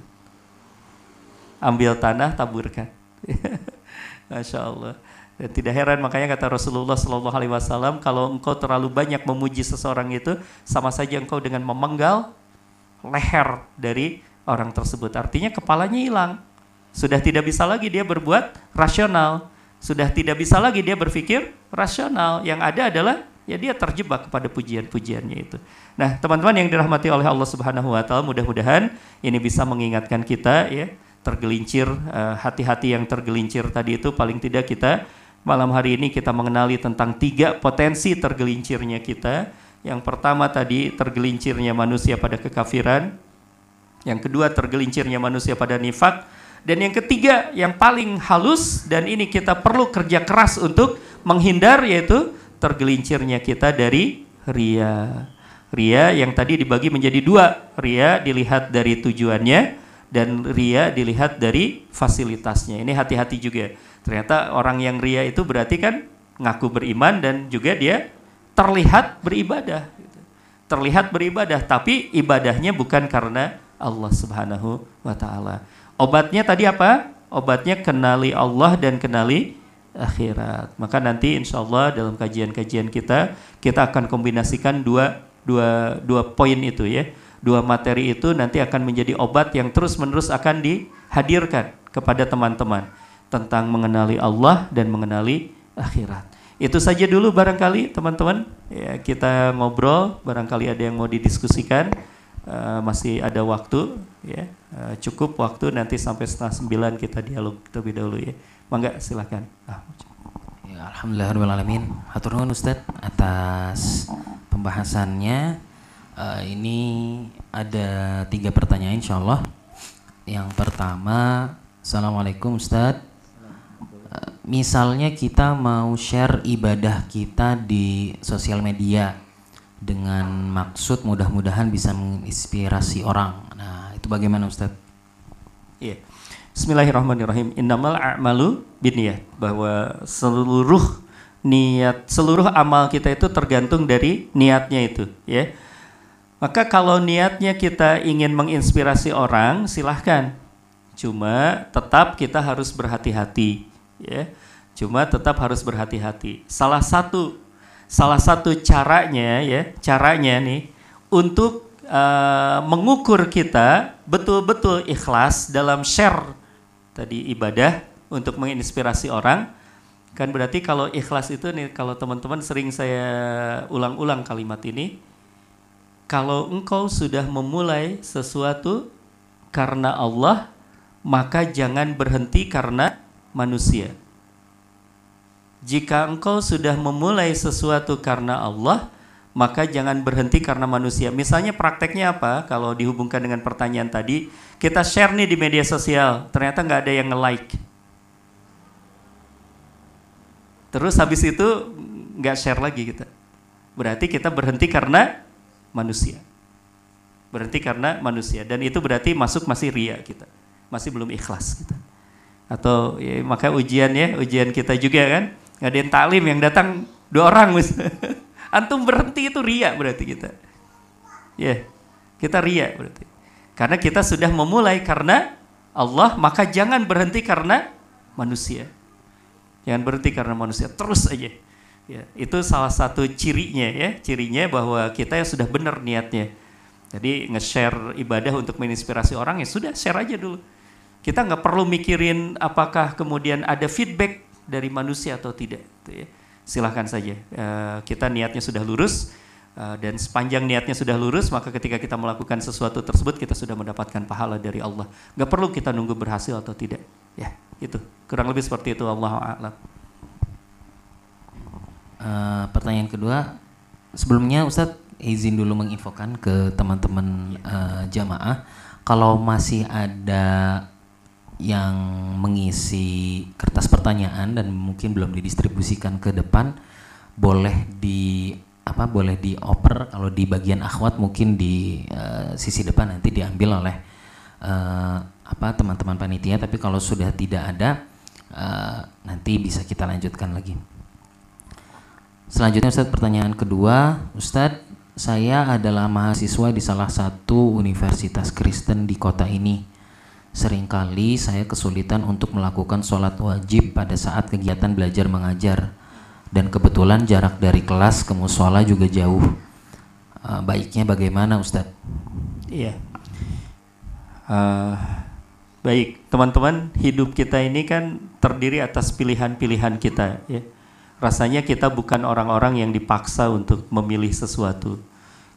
Ambil tanah taburkan. Masya Allah. Dan tidak heran makanya kata Rasulullah Shallallahu Alaihi Wasallam kalau engkau terlalu banyak memuji seseorang itu sama saja engkau dengan memenggal leher dari orang tersebut. Artinya kepalanya hilang. Sudah tidak bisa lagi dia berbuat rasional. Sudah tidak bisa lagi dia berpikir rasional. Yang ada adalah ya dia terjebak kepada pujian-pujiannya itu. Nah, teman-teman yang dirahmati oleh Allah Subhanahu wa taala, mudah-mudahan ini bisa mengingatkan kita ya, tergelincir eh, hati-hati uh, yang tergelincir tadi itu paling tidak kita malam hari ini kita mengenali tentang tiga potensi tergelincirnya kita. Yang pertama tadi tergelincirnya manusia pada kekafiran, yang kedua tergelincirnya manusia pada nifak, dan yang ketiga yang paling halus dan ini kita perlu kerja keras untuk menghindar yaitu tergelincirnya kita dari ria. Ria yang tadi dibagi menjadi dua. Ria dilihat dari tujuannya dan ria dilihat dari fasilitasnya. Ini hati-hati juga. Ternyata orang yang ria itu berarti kan ngaku beriman dan juga dia terlihat beribadah. Terlihat beribadah, tapi ibadahnya bukan karena Allah Subhanahu wa taala. Obatnya tadi apa? Obatnya kenali Allah dan kenali akhirat. Maka nanti insya Allah dalam kajian-kajian kita kita akan kombinasikan dua dua dua poin itu ya. Dua materi itu nanti akan menjadi obat yang terus-menerus akan dihadirkan kepada teman-teman tentang mengenali Allah dan mengenali akhirat. Itu saja dulu barangkali teman-teman ya kita ngobrol barangkali ada yang mau didiskusikan uh, masih ada waktu ya. Uh, cukup waktu nanti sampai setengah sembilan kita dialog terlebih dahulu ya. Mangga silakan. Ah. ya, Alhamdulillahirobbilalamin hatur nuhun Ustadz atas pembahasannya. Uh, ini ada tiga pertanyaan insya Allah yang pertama Assalamualaikum Ustadz misalnya kita mau share ibadah kita di sosial media dengan maksud mudah-mudahan bisa menginspirasi orang. Nah, itu bagaimana Ustaz? Iya. Bismillahirrahmanirrahim. Innamal a'malu binniyat. Bahwa seluruh niat, seluruh amal kita itu tergantung dari niatnya itu, ya. Maka kalau niatnya kita ingin menginspirasi orang, silahkan. Cuma tetap kita harus berhati-hati, ya. Cuma tetap harus berhati-hati. Salah satu salah satu caranya ya, caranya nih untuk uh, mengukur kita betul-betul ikhlas dalam share tadi ibadah untuk menginspirasi orang. Kan berarti kalau ikhlas itu nih kalau teman-teman sering saya ulang-ulang kalimat ini kalau engkau sudah memulai sesuatu karena Allah maka jangan berhenti karena manusia jika engkau sudah memulai sesuatu karena Allah, maka jangan berhenti karena manusia. Misalnya prakteknya apa? Kalau dihubungkan dengan pertanyaan tadi, kita share nih di media sosial, ternyata nggak ada yang nge-like. Terus habis itu nggak share lagi kita. Berarti kita berhenti karena manusia. Berhenti karena manusia. Dan itu berarti masuk masih ria kita. Masih belum ikhlas kita. Atau ya, maka ujian ya, ujian kita juga kan ngadain talim yang datang dua orang mis. Antum berhenti itu ria berarti kita. Ya, yeah, kita ria berarti. Karena kita sudah memulai karena Allah, maka jangan berhenti karena manusia. Jangan berhenti karena manusia, terus aja. Ya, itu salah satu cirinya ya, cirinya bahwa kita yang sudah benar niatnya. Jadi nge-share ibadah untuk menginspirasi orang ya sudah share aja dulu. Kita nggak perlu mikirin apakah kemudian ada feedback dari manusia atau tidak. Gitu ya. Silahkan saja. Uh, kita niatnya sudah lurus uh, dan sepanjang niatnya sudah lurus, maka ketika kita melakukan sesuatu tersebut kita sudah mendapatkan pahala dari Allah. Gak perlu kita nunggu berhasil atau tidak. Ya, itu kurang lebih seperti itu. Allah a'lam. Uh, pertanyaan kedua, sebelumnya Ustadz izin dulu menginfokan ke teman-teman uh, jamaah kalau masih ada yang mengisi kertas pertanyaan dan mungkin belum didistribusikan ke depan boleh di apa boleh dioper. Kalau di bagian akhwat mungkin di uh, sisi depan nanti diambil oleh uh, apa teman-teman panitia. Tapi kalau sudah tidak ada uh, nanti bisa kita lanjutkan lagi. Selanjutnya Ustadz pertanyaan kedua. Ustadz saya adalah mahasiswa di salah satu universitas Kristen di kota ini Seringkali saya kesulitan untuk melakukan sholat wajib pada saat kegiatan belajar mengajar dan kebetulan jarak dari kelas ke musola juga jauh. Uh, baiknya bagaimana Ustadz? Iya. Uh, baik, teman-teman, hidup kita ini kan terdiri atas pilihan-pilihan kita. Ya. rasanya kita bukan orang-orang yang dipaksa untuk memilih sesuatu.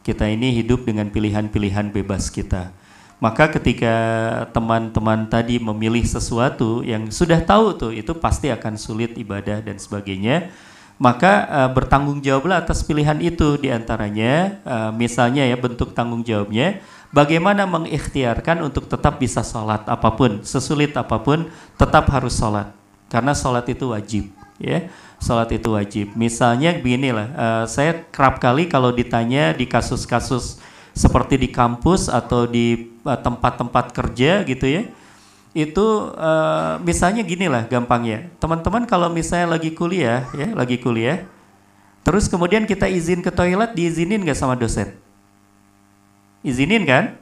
Kita ini hidup dengan pilihan-pilihan bebas kita. Maka ketika teman-teman tadi memilih sesuatu yang sudah tahu tuh itu pasti akan sulit ibadah dan sebagainya, maka uh, bertanggung jawablah atas pilihan itu di antaranya uh, misalnya ya bentuk tanggung jawabnya bagaimana mengikhtiarkan untuk tetap bisa sholat apa pun sesulit apa pun tetap harus sholat. Karena sholat itu wajib ya. Sholat itu wajib. Misalnya beginilah, uh, saya kerap kali kalau ditanya di kasus-kasus seperti di kampus atau di eh, tempat-tempat kerja gitu ya, itu uh, misalnya ginilah gampangnya, teman-teman kalau misalnya lagi kuliah ya, lagi kuliah, terus kemudian kita izin ke toilet, diizinin nggak sama dosen? Izinin kan?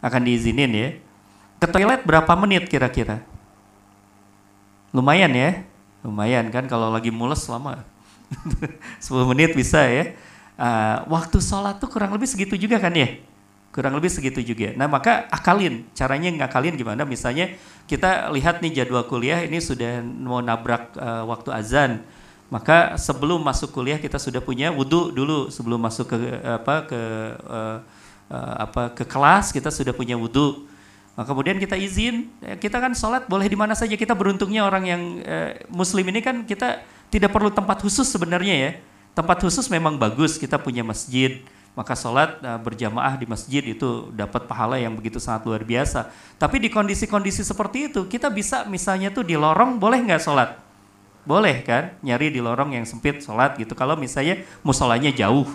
Akan diizinin ya. Ke toilet berapa menit kira-kira? Lumayan ya, Lumayan kan kalau lagi mules lama. 10 menit bisa ya. Uh, waktu sholat tuh kurang lebih segitu juga kan ya? Kurang lebih segitu juga. Nah maka akalin, caranya ngakalin gimana? Misalnya kita lihat nih jadwal kuliah ini sudah mau nabrak uh, waktu azan. Maka sebelum masuk kuliah kita sudah punya wudhu dulu sebelum masuk ke apa ke uh, uh, apa ke kelas kita sudah punya wudhu Nah, kemudian kita izin, ya, kita kan sholat boleh di mana saja. Kita beruntungnya orang yang eh, muslim ini kan kita tidak perlu tempat khusus sebenarnya ya. Tempat khusus memang bagus, kita punya masjid, maka sholat uh, berjamaah di masjid itu dapat pahala yang begitu sangat luar biasa. Tapi di kondisi-kondisi seperti itu, kita bisa misalnya tuh di lorong boleh nggak sholat? Boleh kan, nyari di lorong yang sempit sholat gitu. Kalau misalnya musolanya jauh,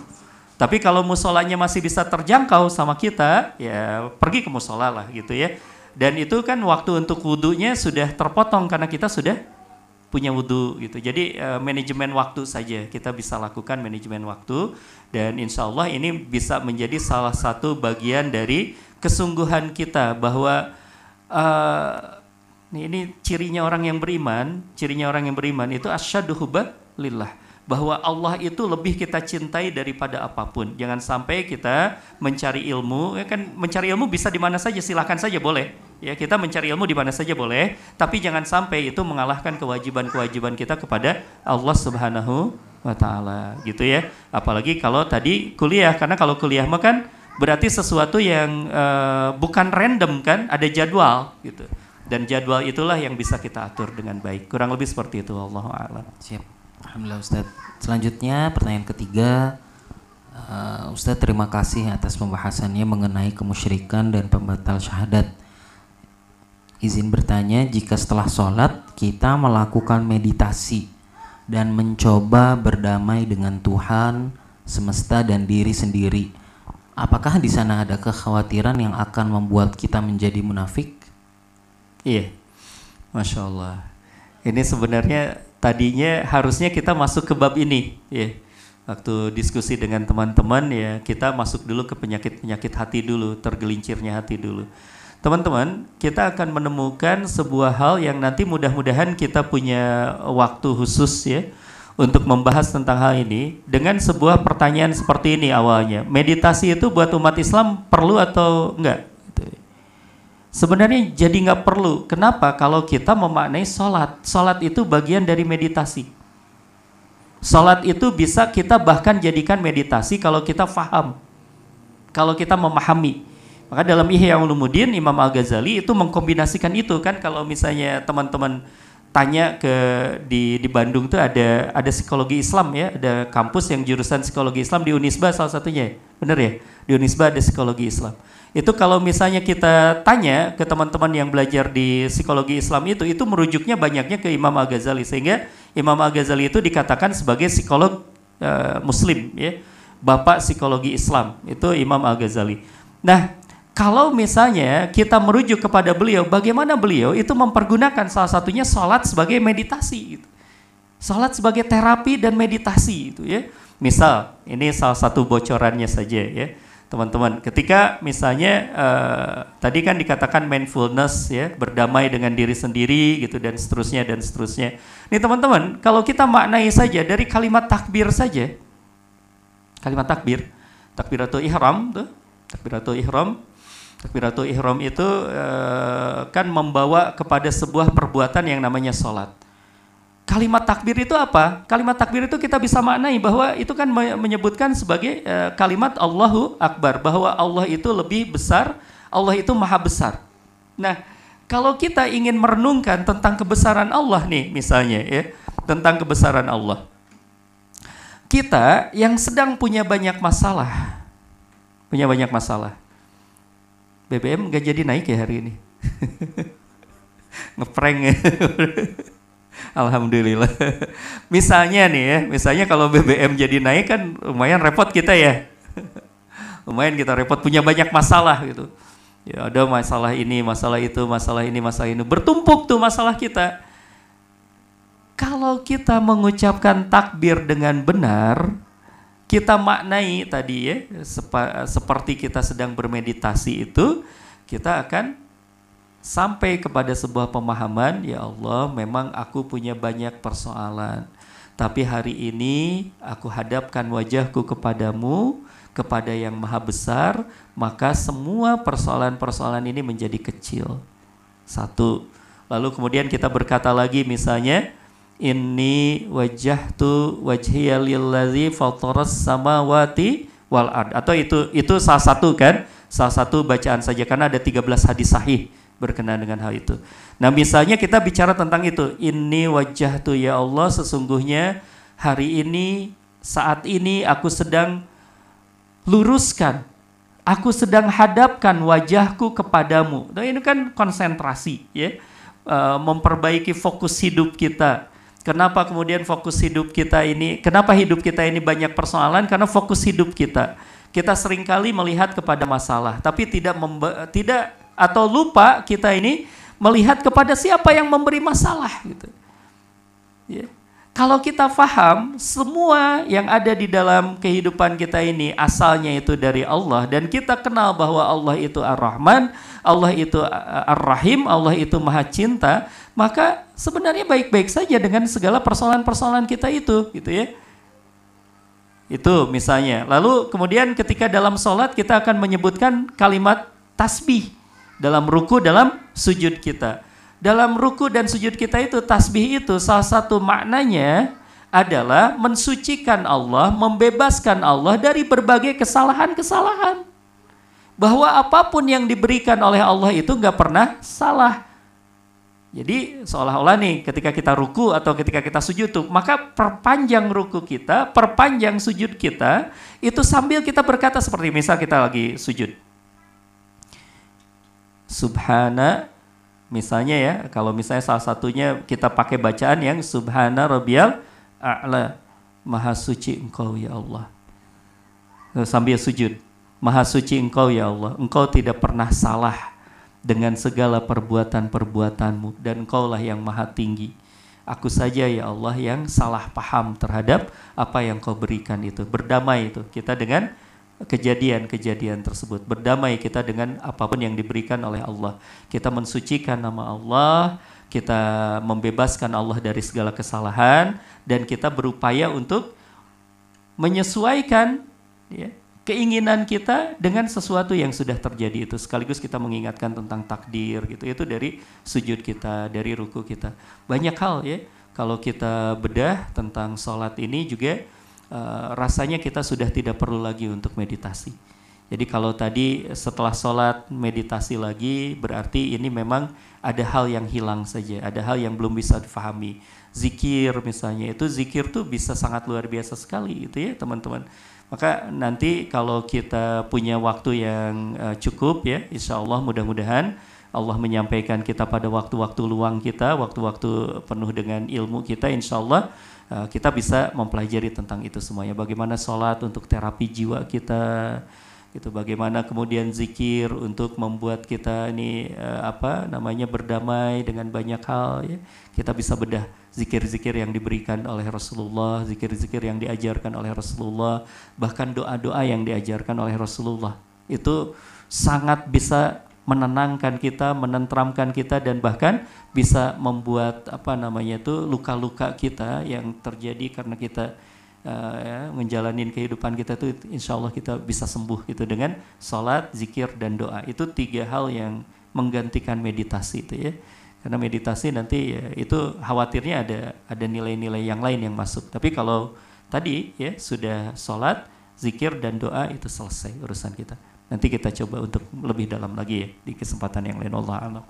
tapi kalau musolanya masih bisa terjangkau sama kita, ya pergi ke musola lah gitu ya. Dan itu kan waktu untuk wudhunya sudah terpotong karena kita sudah punya wudhu gitu. Jadi uh, manajemen waktu saja. Kita bisa lakukan manajemen waktu. Dan insya Allah ini bisa menjadi salah satu bagian dari kesungguhan kita bahwa uh, ini cirinya orang yang beriman, cirinya orang yang beriman itu asyadu lillah bahwa Allah itu lebih kita cintai daripada apa pun. Jangan sampai kita mencari ilmu, ya kan mencari ilmu bisa di mana saja, silahkan saja boleh. Ya kita mencari ilmu di mana saja boleh, tapi jangan sampai itu mengalahkan kewajiban-kewajiban kita kepada Allah Subhanahu wa taala gitu ya. Apalagi kalau tadi kuliah karena kalau kuliah mah kan berarti sesuatu yang uh, bukan random kan, ada jadwal gitu. Dan jadwal itulah yang bisa kita atur dengan baik. Kurang lebih seperti itu Allah a'lam. Siap. Alhamdulillah Ustaz. Selanjutnya pertanyaan ketiga. Uh, Ustaz terima kasih atas pembahasannya mengenai kemusyrikan dan pembatal syahadat. Izin bertanya, jika setelah sholat kita melakukan meditasi dan mencoba berdamai dengan Tuhan, semesta dan diri sendiri, apakah di sana ada kekhawatiran yang akan membuat kita menjadi munafik? Iya, masya Allah. Ini sebenarnya tadinya harusnya kita masuk ke bab ini ya. Waktu diskusi dengan teman-teman ya kita masuk dulu ke penyakit-penyakit hati dulu tergelincirnya hati dulu. Teman-teman kita akan menemukan sebuah hal yang nanti mudah-mudahan kita punya waktu khusus ya untuk membahas tentang hal ini dengan sebuah pertanyaan seperti ini awalnya. Meditasi itu buat umat Islam perlu atau enggak Sebenarnya jadi nggak perlu. Kenapa? Kalau kita memaknai sholat, sholat itu bagian dari meditasi. Sholat itu bisa kita bahkan jadikan meditasi kalau kita faham, kalau kita memahami. Maka dalam Ihya Ulumuddin Imam Al Ghazali itu mengkombinasikan itu kan kalau misalnya teman-teman tanya ke di di Bandung tuh ada ada psikologi Islam ya, ada kampus yang jurusan psikologi Islam di Unisba salah satunya, bener ya? Di Unisba ada psikologi Islam itu kalau misalnya kita tanya ke teman-teman yang belajar di psikologi Islam itu, itu merujuknya banyaknya ke Imam Al-Ghazali sehingga Imam Al-Ghazali itu dikatakan sebagai psikolog uh, Muslim, ya, bapak psikologi Islam itu Imam Al-Ghazali. Nah, kalau misalnya kita merujuk kepada beliau, bagaimana beliau itu mempergunakan salah satunya sholat sebagai meditasi, gitu. sholat sebagai terapi dan meditasi, itu ya. Misal, ini salah satu bocorannya saja ya teman-teman. Ketika misalnya uh, tadi kan dikatakan mindfulness ya, berdamai dengan diri sendiri gitu dan seterusnya dan seterusnya. Nih teman-teman, kalau kita maknai saja dari kalimat takbir saja. Kalimat takbir, takbiratul ihram tuh, takbiratul ihram. Takbiratul ihram itu uh, kan membawa kepada sebuah perbuatan yang namanya sholat. Kalimat takbir itu apa? Kalimat takbir itu kita bisa maknai bahwa itu kan menyebutkan sebagai uh, kalimat Allahu Akbar bahwa Allah itu lebih besar, Allah itu maha besar. Nah, kalau kita ingin merenungkan tentang kebesaran Allah nih misalnya ya, tentang kebesaran Allah. Kita yang sedang punya banyak masalah, punya banyak masalah. BBM nggak jadi naik ya hari ini. Ngeprank ya. Alhamdulillah. misalnya nih ya, misalnya kalau BBM jadi naik kan lumayan repot kita ya. lumayan kita repot punya banyak masalah gitu. Ya ada masalah ini, masalah itu, masalah ini, masalah ini. Bertumpuk tuh masalah kita. Kalau kita mengucapkan takbir dengan benar, kita maknai tadi ya, seperti kita sedang bermeditasi itu, kita akan sampai kepada sebuah pemahaman, ya Allah, memang aku punya banyak persoalan. Tapi hari ini aku hadapkan wajahku kepadamu, kepada yang maha besar, maka semua persoalan-persoalan ini menjadi kecil. Satu. Lalu kemudian kita berkata lagi misalnya, ini wajah tu wajhiya lillazi fataras samawati wal ard. Atau itu itu salah satu kan? Salah satu bacaan saja karena ada 13 hadis sahih berkenaan dengan hal itu. Nah misalnya kita bicara tentang itu, ini wajah tuh ya Allah sesungguhnya hari ini saat ini aku sedang luruskan, aku sedang hadapkan wajahku kepadamu. Nah ini kan konsentrasi ya, e, memperbaiki fokus hidup kita. Kenapa kemudian fokus hidup kita ini, kenapa hidup kita ini banyak persoalan? Karena fokus hidup kita. Kita sering kali melihat kepada masalah, tapi tidak tidak atau lupa kita ini melihat kepada siapa yang memberi masalah gitu. Ya. Kalau kita faham semua yang ada di dalam kehidupan kita ini asalnya itu dari Allah dan kita kenal bahwa Allah itu Ar-Rahman, Allah itu Ar-Rahim, Allah itu Maha Cinta, maka sebenarnya baik-baik saja dengan segala persoalan-persoalan kita itu, gitu ya. Itu misalnya. Lalu kemudian ketika dalam sholat kita akan menyebutkan kalimat tasbih dalam ruku, dalam sujud kita. Dalam ruku dan sujud kita itu tasbih itu salah satu maknanya adalah mensucikan Allah, membebaskan Allah dari berbagai kesalahan-kesalahan. Bahwa apa pun yang diberikan oleh Allah itu nggak pernah salah. Jadi seolah-olah nih ketika kita ruku atau ketika kita sujud tuh, maka perpanjang ruku kita, perpanjang sujud kita, itu sambil kita berkata seperti misal kita lagi sujud subhana misalnya ya kalau misalnya salah satunya kita pakai bacaan yang subhana rabbiyal a'la maha suci engkau ya Allah. Sambil sujud maha suci engkau ya Allah. Engkau tidak pernah salah dengan segala perbuatan-perbuatanmu dan engkaulah yang maha tinggi. Aku saja ya Allah yang salah paham terhadap apa yang kau berikan itu. Berdamai itu. Kita dengan kejadian-kejadian tersebut. Berdamai kita dengan apa pun yang diberikan oleh Allah. Kita mensucikan nama Allah, kita membebaskan Allah dari segala kesalahan, dan kita berupaya untuk menyesuaikan ya, keinginan kita dengan sesuatu yang sudah terjadi itu. Sekaligus kita mengingatkan tentang takdir gitu. Itu dari sujud kita, dari ruku kita. Banyak hal ya. Kalau kita bedah tentang sholat ini juga Eh, rasanya kita sudah tidak perlu lagi untuk meditasi. Jadi kalau tadi setelah sholat meditasi lagi berarti ini memang ada hal yang hilang saja, ada hal yang belum bisa difahami. Zikir misalnya itu zikir tuh bisa sangat luar biasa sekali itu ya teman-teman. Maka nanti kalau kita punya waktu yang uh, cukup ya, insya Allah mudah-mudahan Allah menyampaikan kita pada waktu-waktu luang kita, waktu-waktu penuh dengan ilmu kita, insya Allah Eh, kita bisa mempelajari tentang itu semuanya. Bagaimana sholat untuk terapi jiwa kita, gitu. Bagaimana kemudian zikir untuk membuat kita ini uh, apa namanya berdamai dengan banyak hal. Ya. Kita bisa bedah zikir-zikir yang diberikan oleh Rasulullah, zikir-zikir yang diajarkan oleh Rasulullah, bahkan doa-doa yang diajarkan oleh Rasulullah. Itu sangat bisa menenangkan kita, menentramkan kita dan bahkan bisa membuat apa namanya itu luka-luka kita yang terjadi karena kita uh, ya, menjalani kehidupan kita itu insya Allah kita bisa sembuh itu dengan sholat, zikir dan doa itu tiga hal yang menggantikan meditasi itu ya Karena meditasi nanti ya, itu khawatirnya ada ada nilai-nilai yang lain yang masuk. Tapi kalau tadi ya sudah sholat, zikir dan doa itu selesai urusan kita. Nanti kita coba untuk lebih dalam lagi ya di kesempatan yang lain Allah alam.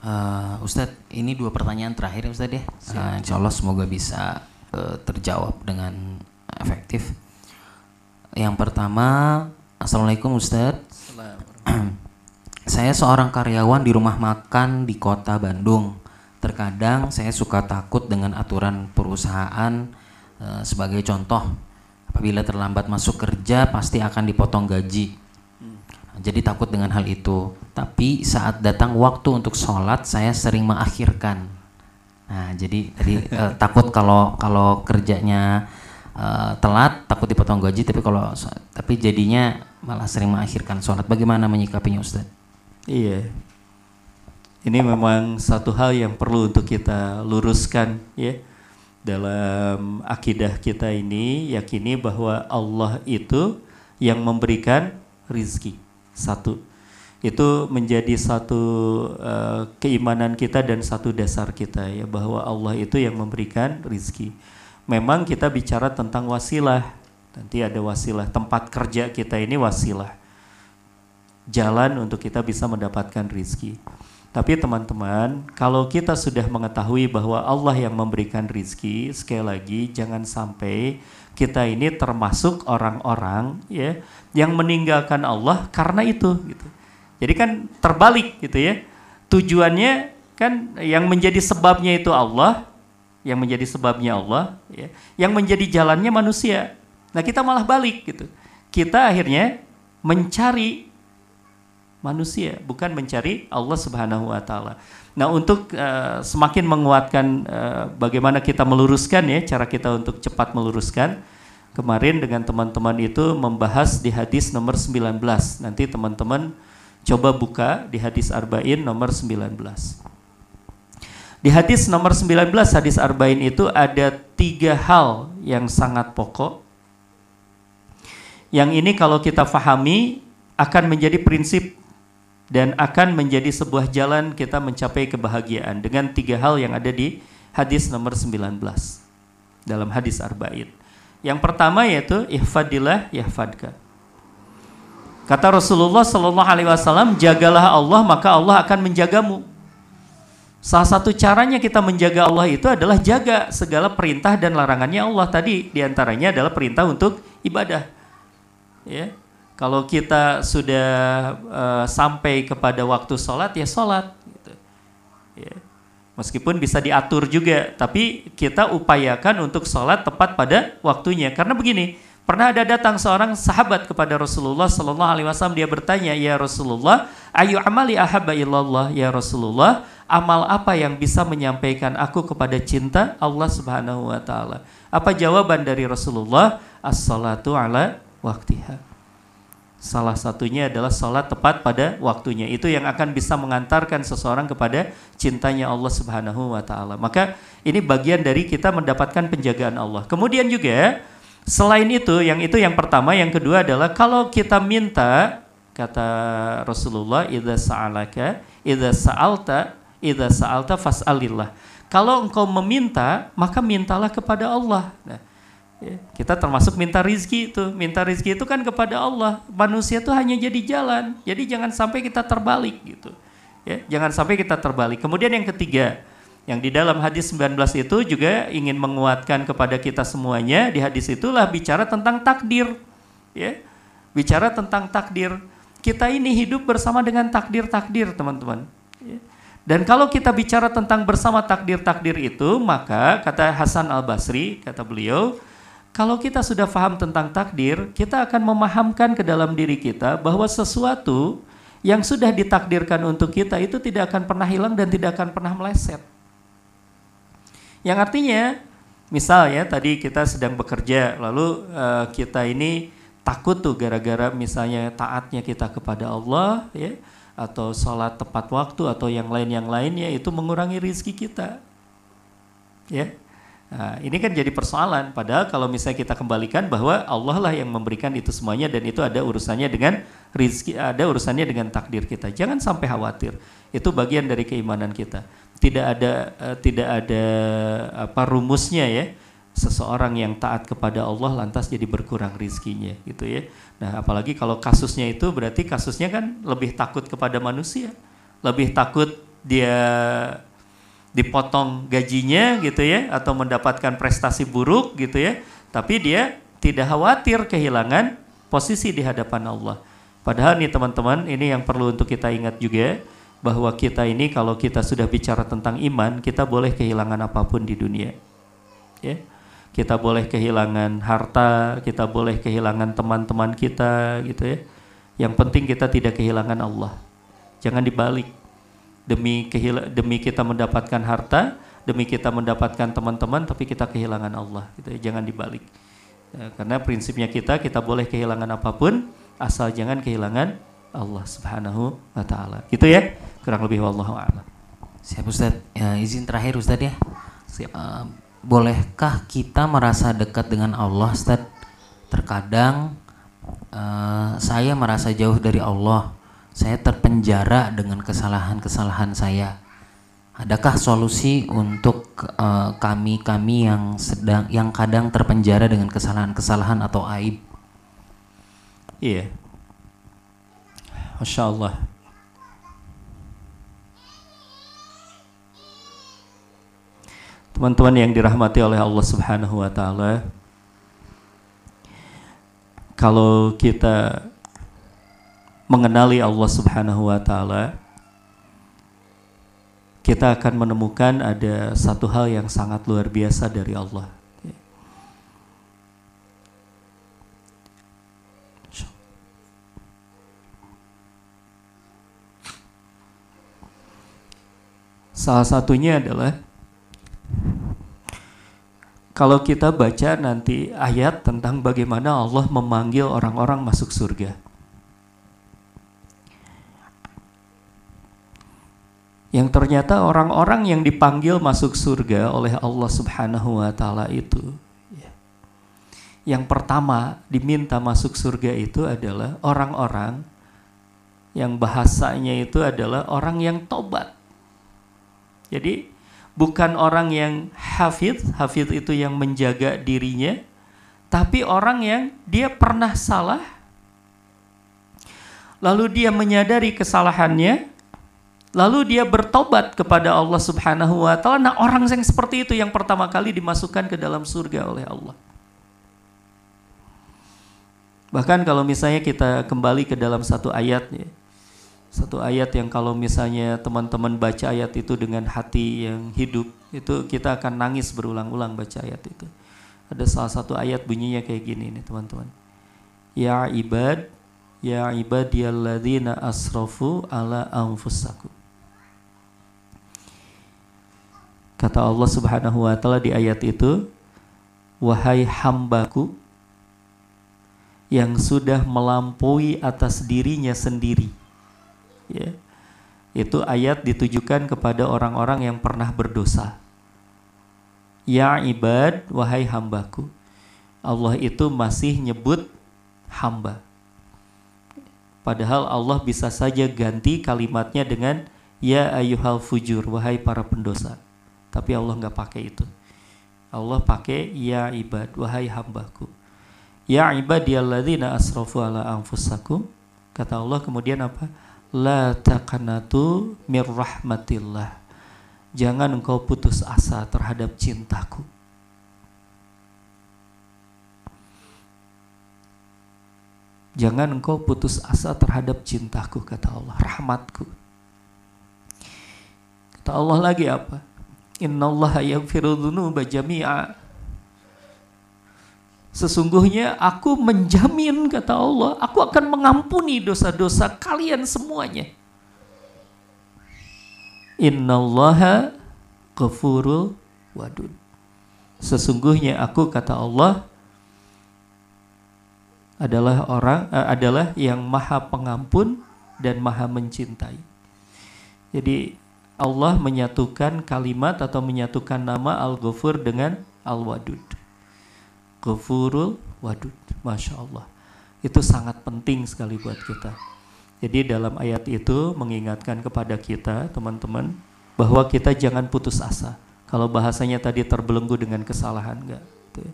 Uh, Ustadz, ini dua pertanyaan terakhir ya Ustadz ya. Uh, insya Allah semoga bisa uh, terjawab dengan efektif. Yang pertama, Assalamualaikum Ustadz. saya seorang karyawan di rumah makan di kota Bandung. Terkadang saya suka takut dengan aturan perusahaan uh, sebagai contoh. Apabila terlambat masuk kerja pasti akan dipotong gaji jadi takut dengan hal itu. Tapi saat datang waktu untuk sholat, saya sering mengakhirkan. Nah, jadi tadi uh, takut kalau kalau kerjanya uh, telat, takut dipotong gaji. Tapi kalau tapi jadinya malah sering mengakhirkan sholat. Bagaimana menyikapinya, Ustaz? Iya. Ini memang satu hal yang perlu untuk kita luruskan, ya. Dalam akidah kita ini yakini bahwa Allah itu yang memberikan rizki satu itu menjadi satu uh, keimanan kita dan satu dasar kita ya bahwa Allah itu yang memberikan rizki. Memang kita bicara tentang wasilah. Nanti ada wasilah tempat kerja kita ini wasilah. Jalan untuk kita bisa mendapatkan rizki. Tapi teman-teman, kalau kita sudah mengetahui bahwa Allah yang memberikan rizki, sekali lagi jangan sampai kita ini termasuk orang-orang ya yang meninggalkan Allah karena itu gitu. Jadi kan terbalik gitu ya. Tujuannya kan yang menjadi sebabnya itu Allah, yang menjadi sebabnya Allah ya. Yang menjadi jalannya manusia. Nah, kita malah balik gitu. Kita akhirnya mencari manusia, bukan mencari Allah Subhanahu wa taala. Nah, untuk uh, semakin menguatkan uh, bagaimana kita meluruskan ya, cara kita untuk cepat meluruskan, kemarin dengan teman-teman itu membahas di hadis nomor 19. Nanti teman-teman coba buka di hadis Arba'in nomor 19. Di hadis nomor 19 hadis Arba'in itu ada tiga hal yang sangat pokok. Yang ini kalau kita fahami akan menjadi prinsip dan akan menjadi sebuah jalan kita mencapai kebahagiaan dengan tiga hal yang ada di hadis nomor 19 dalam hadis Arba'in. Yang pertama yaitu ihfadillah yahfadka. Kata Rasulullah Shallallahu Alaihi Wasallam, jagalah Allah maka Allah akan menjagamu. Salah satu caranya kita menjaga Allah itu adalah jaga segala perintah dan larangannya Allah tadi di antaranya adalah perintah untuk ibadah. Ya, kalau kita sudah uh, sampai kepada waktu sholat ya sholat. Gitu. Ya. Meskipun bisa diatur juga, tapi kita upayakan untuk sholat tepat pada waktunya. Karena begini, pernah ada datang seorang sahabat kepada Rasulullah Sallallahu Alaihi Wasallam dia bertanya, ya Rasulullah, ayu amali ahabba illallah ya Rasulullah, amal apa yang bisa menyampaikan aku kepada cinta Allah Subhanahu Wa Taala? Apa jawaban dari Rasulullah? As-salatu ala waktiha. Salah satunya adalah sholat tepat pada waktunya. Itu yang akan bisa mengantarkan seseorang kepada cintanya Allah Subhanahu wa taala. Maka ini bagian dari kita mendapatkan penjagaan Allah. Kemudian juga selain itu, yang itu yang pertama, yang kedua adalah kalau kita minta kata Rasulullah, "Idza sa'alaka, idza sa'alta, idza sa'alta fas'alillah." Kalau engkau meminta, maka mintalah kepada Allah. Nah, kita termasuk minta rizki itu. Minta rizki itu kan kepada Allah. Manusia itu hanya jadi jalan. Jadi jangan sampai kita terbalik gitu. Ya, jangan sampai kita terbalik. Kemudian yang ketiga, yang di dalam hadis 19 itu juga ingin menguatkan kepada kita semuanya. Di hadis itulah bicara tentang takdir. Ya, bicara tentang takdir. Kita ini hidup bersama dengan takdir-takdir teman-teman. Ya. Dan kalau kita bicara tentang bersama takdir-takdir itu, maka kata Hasan Al-Basri, kata beliau, kalau kita sudah paham tentang takdir, kita akan memahamkan ke dalam diri kita bahwa sesuatu yang sudah ditakdirkan untuk kita itu tidak akan pernah hilang dan tidak akan pernah meleset. Yang artinya, misal ya tadi kita sedang bekerja, lalu uh, kita ini takut tuh gara-gara misalnya taatnya kita kepada Allah, ya, atau sholat tepat waktu atau yang lain yang lainnya itu mengurangi rizki kita, ya Nah, ini kan jadi persoalan. Padahal kalau misalnya kita kembalikan bahwa Allah lah yang memberikan itu semuanya dan itu ada urusannya dengan rizki, ada urusannya dengan takdir kita. Jangan sampai khawatir. Itu bagian dari keimanan kita. Tidak ada uh, tidak ada apa rumusnya ya. Seseorang yang taat kepada Allah lantas jadi berkurang rizkinya gitu ya. Nah, apalagi kalau kasusnya itu berarti kasusnya kan lebih takut kepada manusia. Lebih takut dia dipotong gajinya gitu ya atau mendapatkan prestasi buruk gitu ya tapi dia tidak khawatir kehilangan posisi di hadapan Allah. Padahal nih teman-teman ini yang perlu untuk kita ingat juga bahwa kita ini kalau kita sudah bicara tentang iman kita boleh kehilangan apa pun di dunia. Ya. Kita boleh kehilangan harta kita boleh kehilangan teman-teman kita gitu ya. Yang penting kita tidak kehilangan Allah. Jangan dibalik demi demi kita mendapatkan harta, demi kita mendapatkan teman-teman, tapi kita kehilangan Allah. Gitu ya, jangan dibalik. Ya, karena prinsipnya kita kita boleh kehilangan apa pun, asal jangan kehilangan Allah Subhanahu wa taala. Gitu ya. Kurang lebih wallahu a'lam. Siap Ustaz. Ya, izin terakhir Ustaz ya. Siap. Uh, bolehkah kita merasa dekat dengan Allah Ustaz? Terkadang uh, saya merasa jauh dari Allah saya terpenjara dengan kesalahan-kesalahan saya. Adakah solusi untuk uh, kami-kami yang sedang yang kadang terpenjara dengan kesalahan-kesalahan atau aib? Iya. Masya Allah. Teman-teman yang dirahmati oleh Allah Subhanahu wa taala, kalau kita mengenali Allah Subhanahu wa taala kita akan menemukan ada satu hal yang sangat luar biasa dari Allah. Salah satunya adalah kalau kita baca nanti ayat tentang bagaimana Allah memanggil orang-orang masuk surga. Yang ternyata orang-orang yang dipanggil masuk surga oleh Allah Subhanahu wa taala itu ya, yang pertama diminta masuk surga itu adalah orang-orang yang bahasanya itu adalah orang yang tobat. Jadi bukan orang yang hafid, hafid itu yang menjaga dirinya, tapi orang yang dia pernah salah, lalu dia menyadari kesalahannya, Lalu dia bertobat kepada Allah Subhanahu wa taala. Nah, orang yang seperti itu yang pertama kali dimasukkan ke dalam surga oleh Allah. Bahkan kalau misalnya kita kembali ke dalam satu ayat ya. Satu ayat yang kalau misalnya teman-teman baca ayat itu dengan hati yang hidup, itu kita akan nangis berulang-ulang baca ayat itu. Ada salah satu ayat bunyinya kayak gini nih, teman-teman. Ya ibad, ya ibadiyalladzina asrafu ala anfusakum Kata Allah Subhanahu wa taala di ayat itu, "Wahai hambaku yang sudah melampaui atas dirinya sendiri." Ya. Itu ayat ditujukan kepada orang-orang yang pernah berdosa. Ya ibad, wahai hambaku. Allah itu masih nyebut hamba. Padahal Allah bisa saja ganti kalimatnya dengan ya ayuhal fujur, wahai para pendosa. Tapi Allah nggak pakai itu. Allah pakai ya ibad, wahai hambaku. Ya ibadiyalladzina asrafu ala anfusakum. Kata Allah kemudian apa? La taqanatu mir rahmatillah. Jangan engkau putus asa terhadap cintaku. Jangan engkau putus asa terhadap cintaku kata Allah, rahmatku. Kata Allah lagi apa? Innallaha yaghfiru dzunuba jami'a. Sesungguhnya aku menjamin kata Allah, aku akan mengampuni dosa-dosa kalian semuanya. Innallaha ghafurul wadud. Sesungguhnya aku kata Allah adalah orang uh, adalah yang maha pengampun dan maha mencintai. Jadi Allah menyatukan kalimat atau menyatukan nama Al-Ghafur dengan Al-Wadud. Ghafurul Wadud. Masya Allah. Itu sangat penting sekali buat kita. Jadi dalam ayat itu mengingatkan kepada kita teman-teman bahwa kita jangan putus asa. Kalau bahasanya tadi terbelenggu dengan kesalahan enggak. Gitu ya.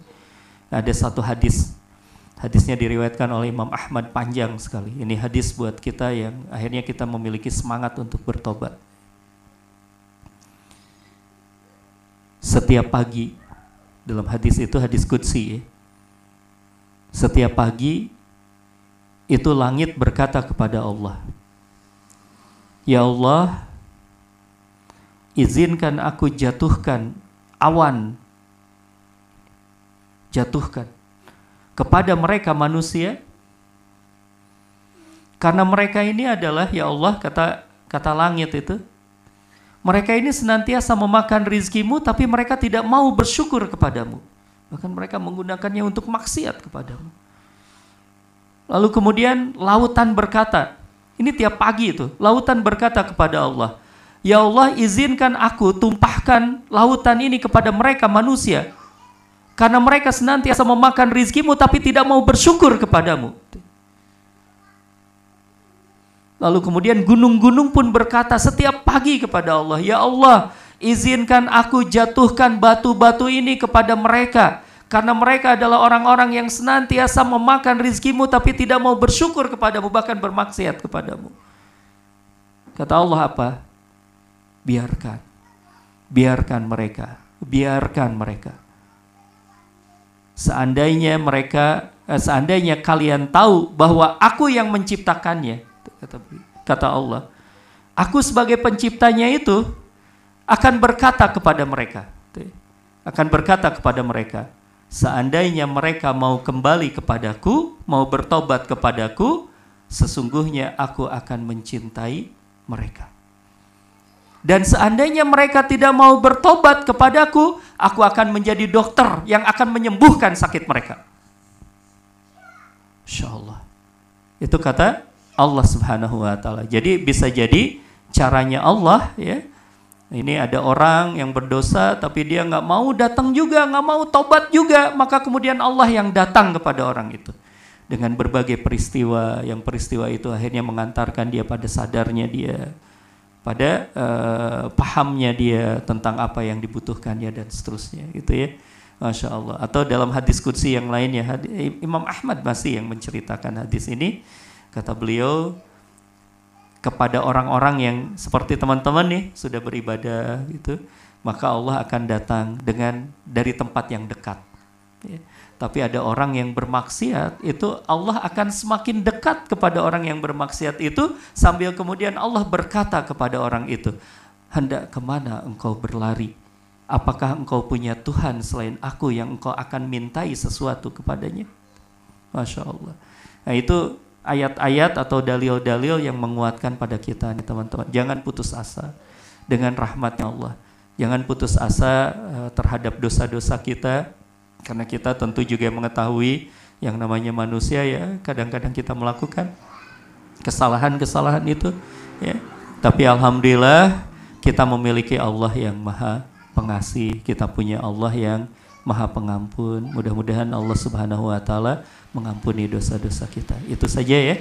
Ada satu hadis Hadisnya diriwayatkan oleh Imam Ahmad panjang sekali. Ini hadis buat kita yang akhirnya kita memiliki semangat untuk bertobat. Setiap pagi. Dalam hadis itu hadis kudsi ya. Setiap pagi itu langit berkata kepada Allah, "Ya Allah, izinkan aku jatuhkan awan. Jatuhkan kepada mereka manusia. Karena mereka ini adalah ya Allah kata kata langit itu mereka ini senantiasa memakan rizkimu tapi mereka tidak mau bersyukur kepadamu. Bahkan mereka menggunakannya untuk maksiat kepadamu. Lalu kemudian lautan berkata ini tiap pagi itu lautan berkata kepada Allah ya Allah izinkan aku tumpahkan lautan ini kepada mereka manusia. Karena mereka senantiasa memakan rizkimu tapi tidak mau bersyukur kepadamu. Lalu kemudian gunung-gunung pun berkata setiap pagi kepada Allah, Ya Allah, izinkan aku jatuhkan batu-batu ini kepada mereka. Karena mereka adalah orang-orang yang senantiasa memakan rizkimu tapi tidak mau bersyukur kepadamu, bahkan bermaksiat kepadamu. Kata Allah apa? Biarkan. Biarkan mereka. Biarkan mereka seandainya mereka eh, seandainya kalian tahu bahwa aku yang menciptakannya kata kata Allah aku sebagai penciptanya itu akan berkata kepada mereka akan berkata kepada mereka seandainya mereka mau kembali kepadaku mau bertobat kepadaku sesungguhnya aku akan mencintai mereka dan seandainya mereka tidak mau bertobat kepadaku, aku akan menjadi dokter yang akan menyembuhkan sakit mereka. Insya Allah. Itu kata Allah Subhanahu wa taala. Jadi bisa jadi caranya Allah ya. Ini ada orang yang berdosa tapi dia nggak mau datang juga, nggak mau tobat juga, maka kemudian Allah yang datang kepada orang itu dengan berbagai peristiwa yang peristiwa itu akhirnya mengantarkan dia pada sadarnya dia pada uh, pahamnya dia tentang apa yang dibutuhkannya dan seterusnya gitu ya Masya Allah atau dalam hadis kudsi yang lainnya Imam Ahmad masih yang menceritakan hadis ini kata beliau kepada orang-orang yang seperti teman-teman nih sudah beribadah gitu maka Allah akan datang dengan dari tempat yang dekat ya tapi ada orang yang bermaksiat, itu Allah akan semakin dekat kepada orang yang bermaksiat itu sambil kemudian Allah berkata kepada orang itu, hendak ke mana engkau berlari? Apakah engkau punya Tuhan selain aku yang engkau akan mintai sesuatu kepadanya? Masya Allah. Nah itu ayat-ayat atau dalil-dalil yang menguatkan pada kita nih teman-teman. Jangan putus asa dengan rahmatnya Allah. Jangan putus asa uh, terhadap dosa-dosa kita karena kita tentu juga mengetahui yang namanya manusia ya kadang-kadang kita melakukan kesalahan-kesalahan itu ya tapi alhamdulillah kita memiliki Allah yang maha pengasih kita punya Allah yang maha pengampun mudah-mudahan Allah subhanahu wa ta'ala mengampuni dosa-dosa kita itu saja ya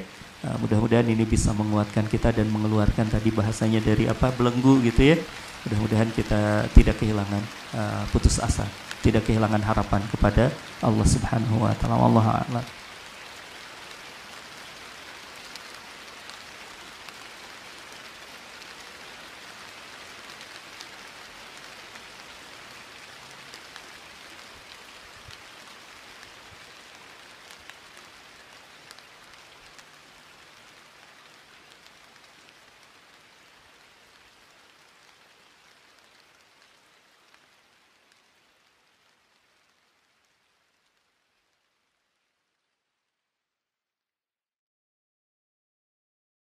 uh, mudah-mudahan ini bisa menguatkan kita dan mengeluarkan tadi bahasanya dari apa belenggu gitu ya mudah-mudahan kita tidak kehilangan uh, putus asa tidak kehilangan harapan kepada Allah Subhanahu wa taala. Wallahu a'lam.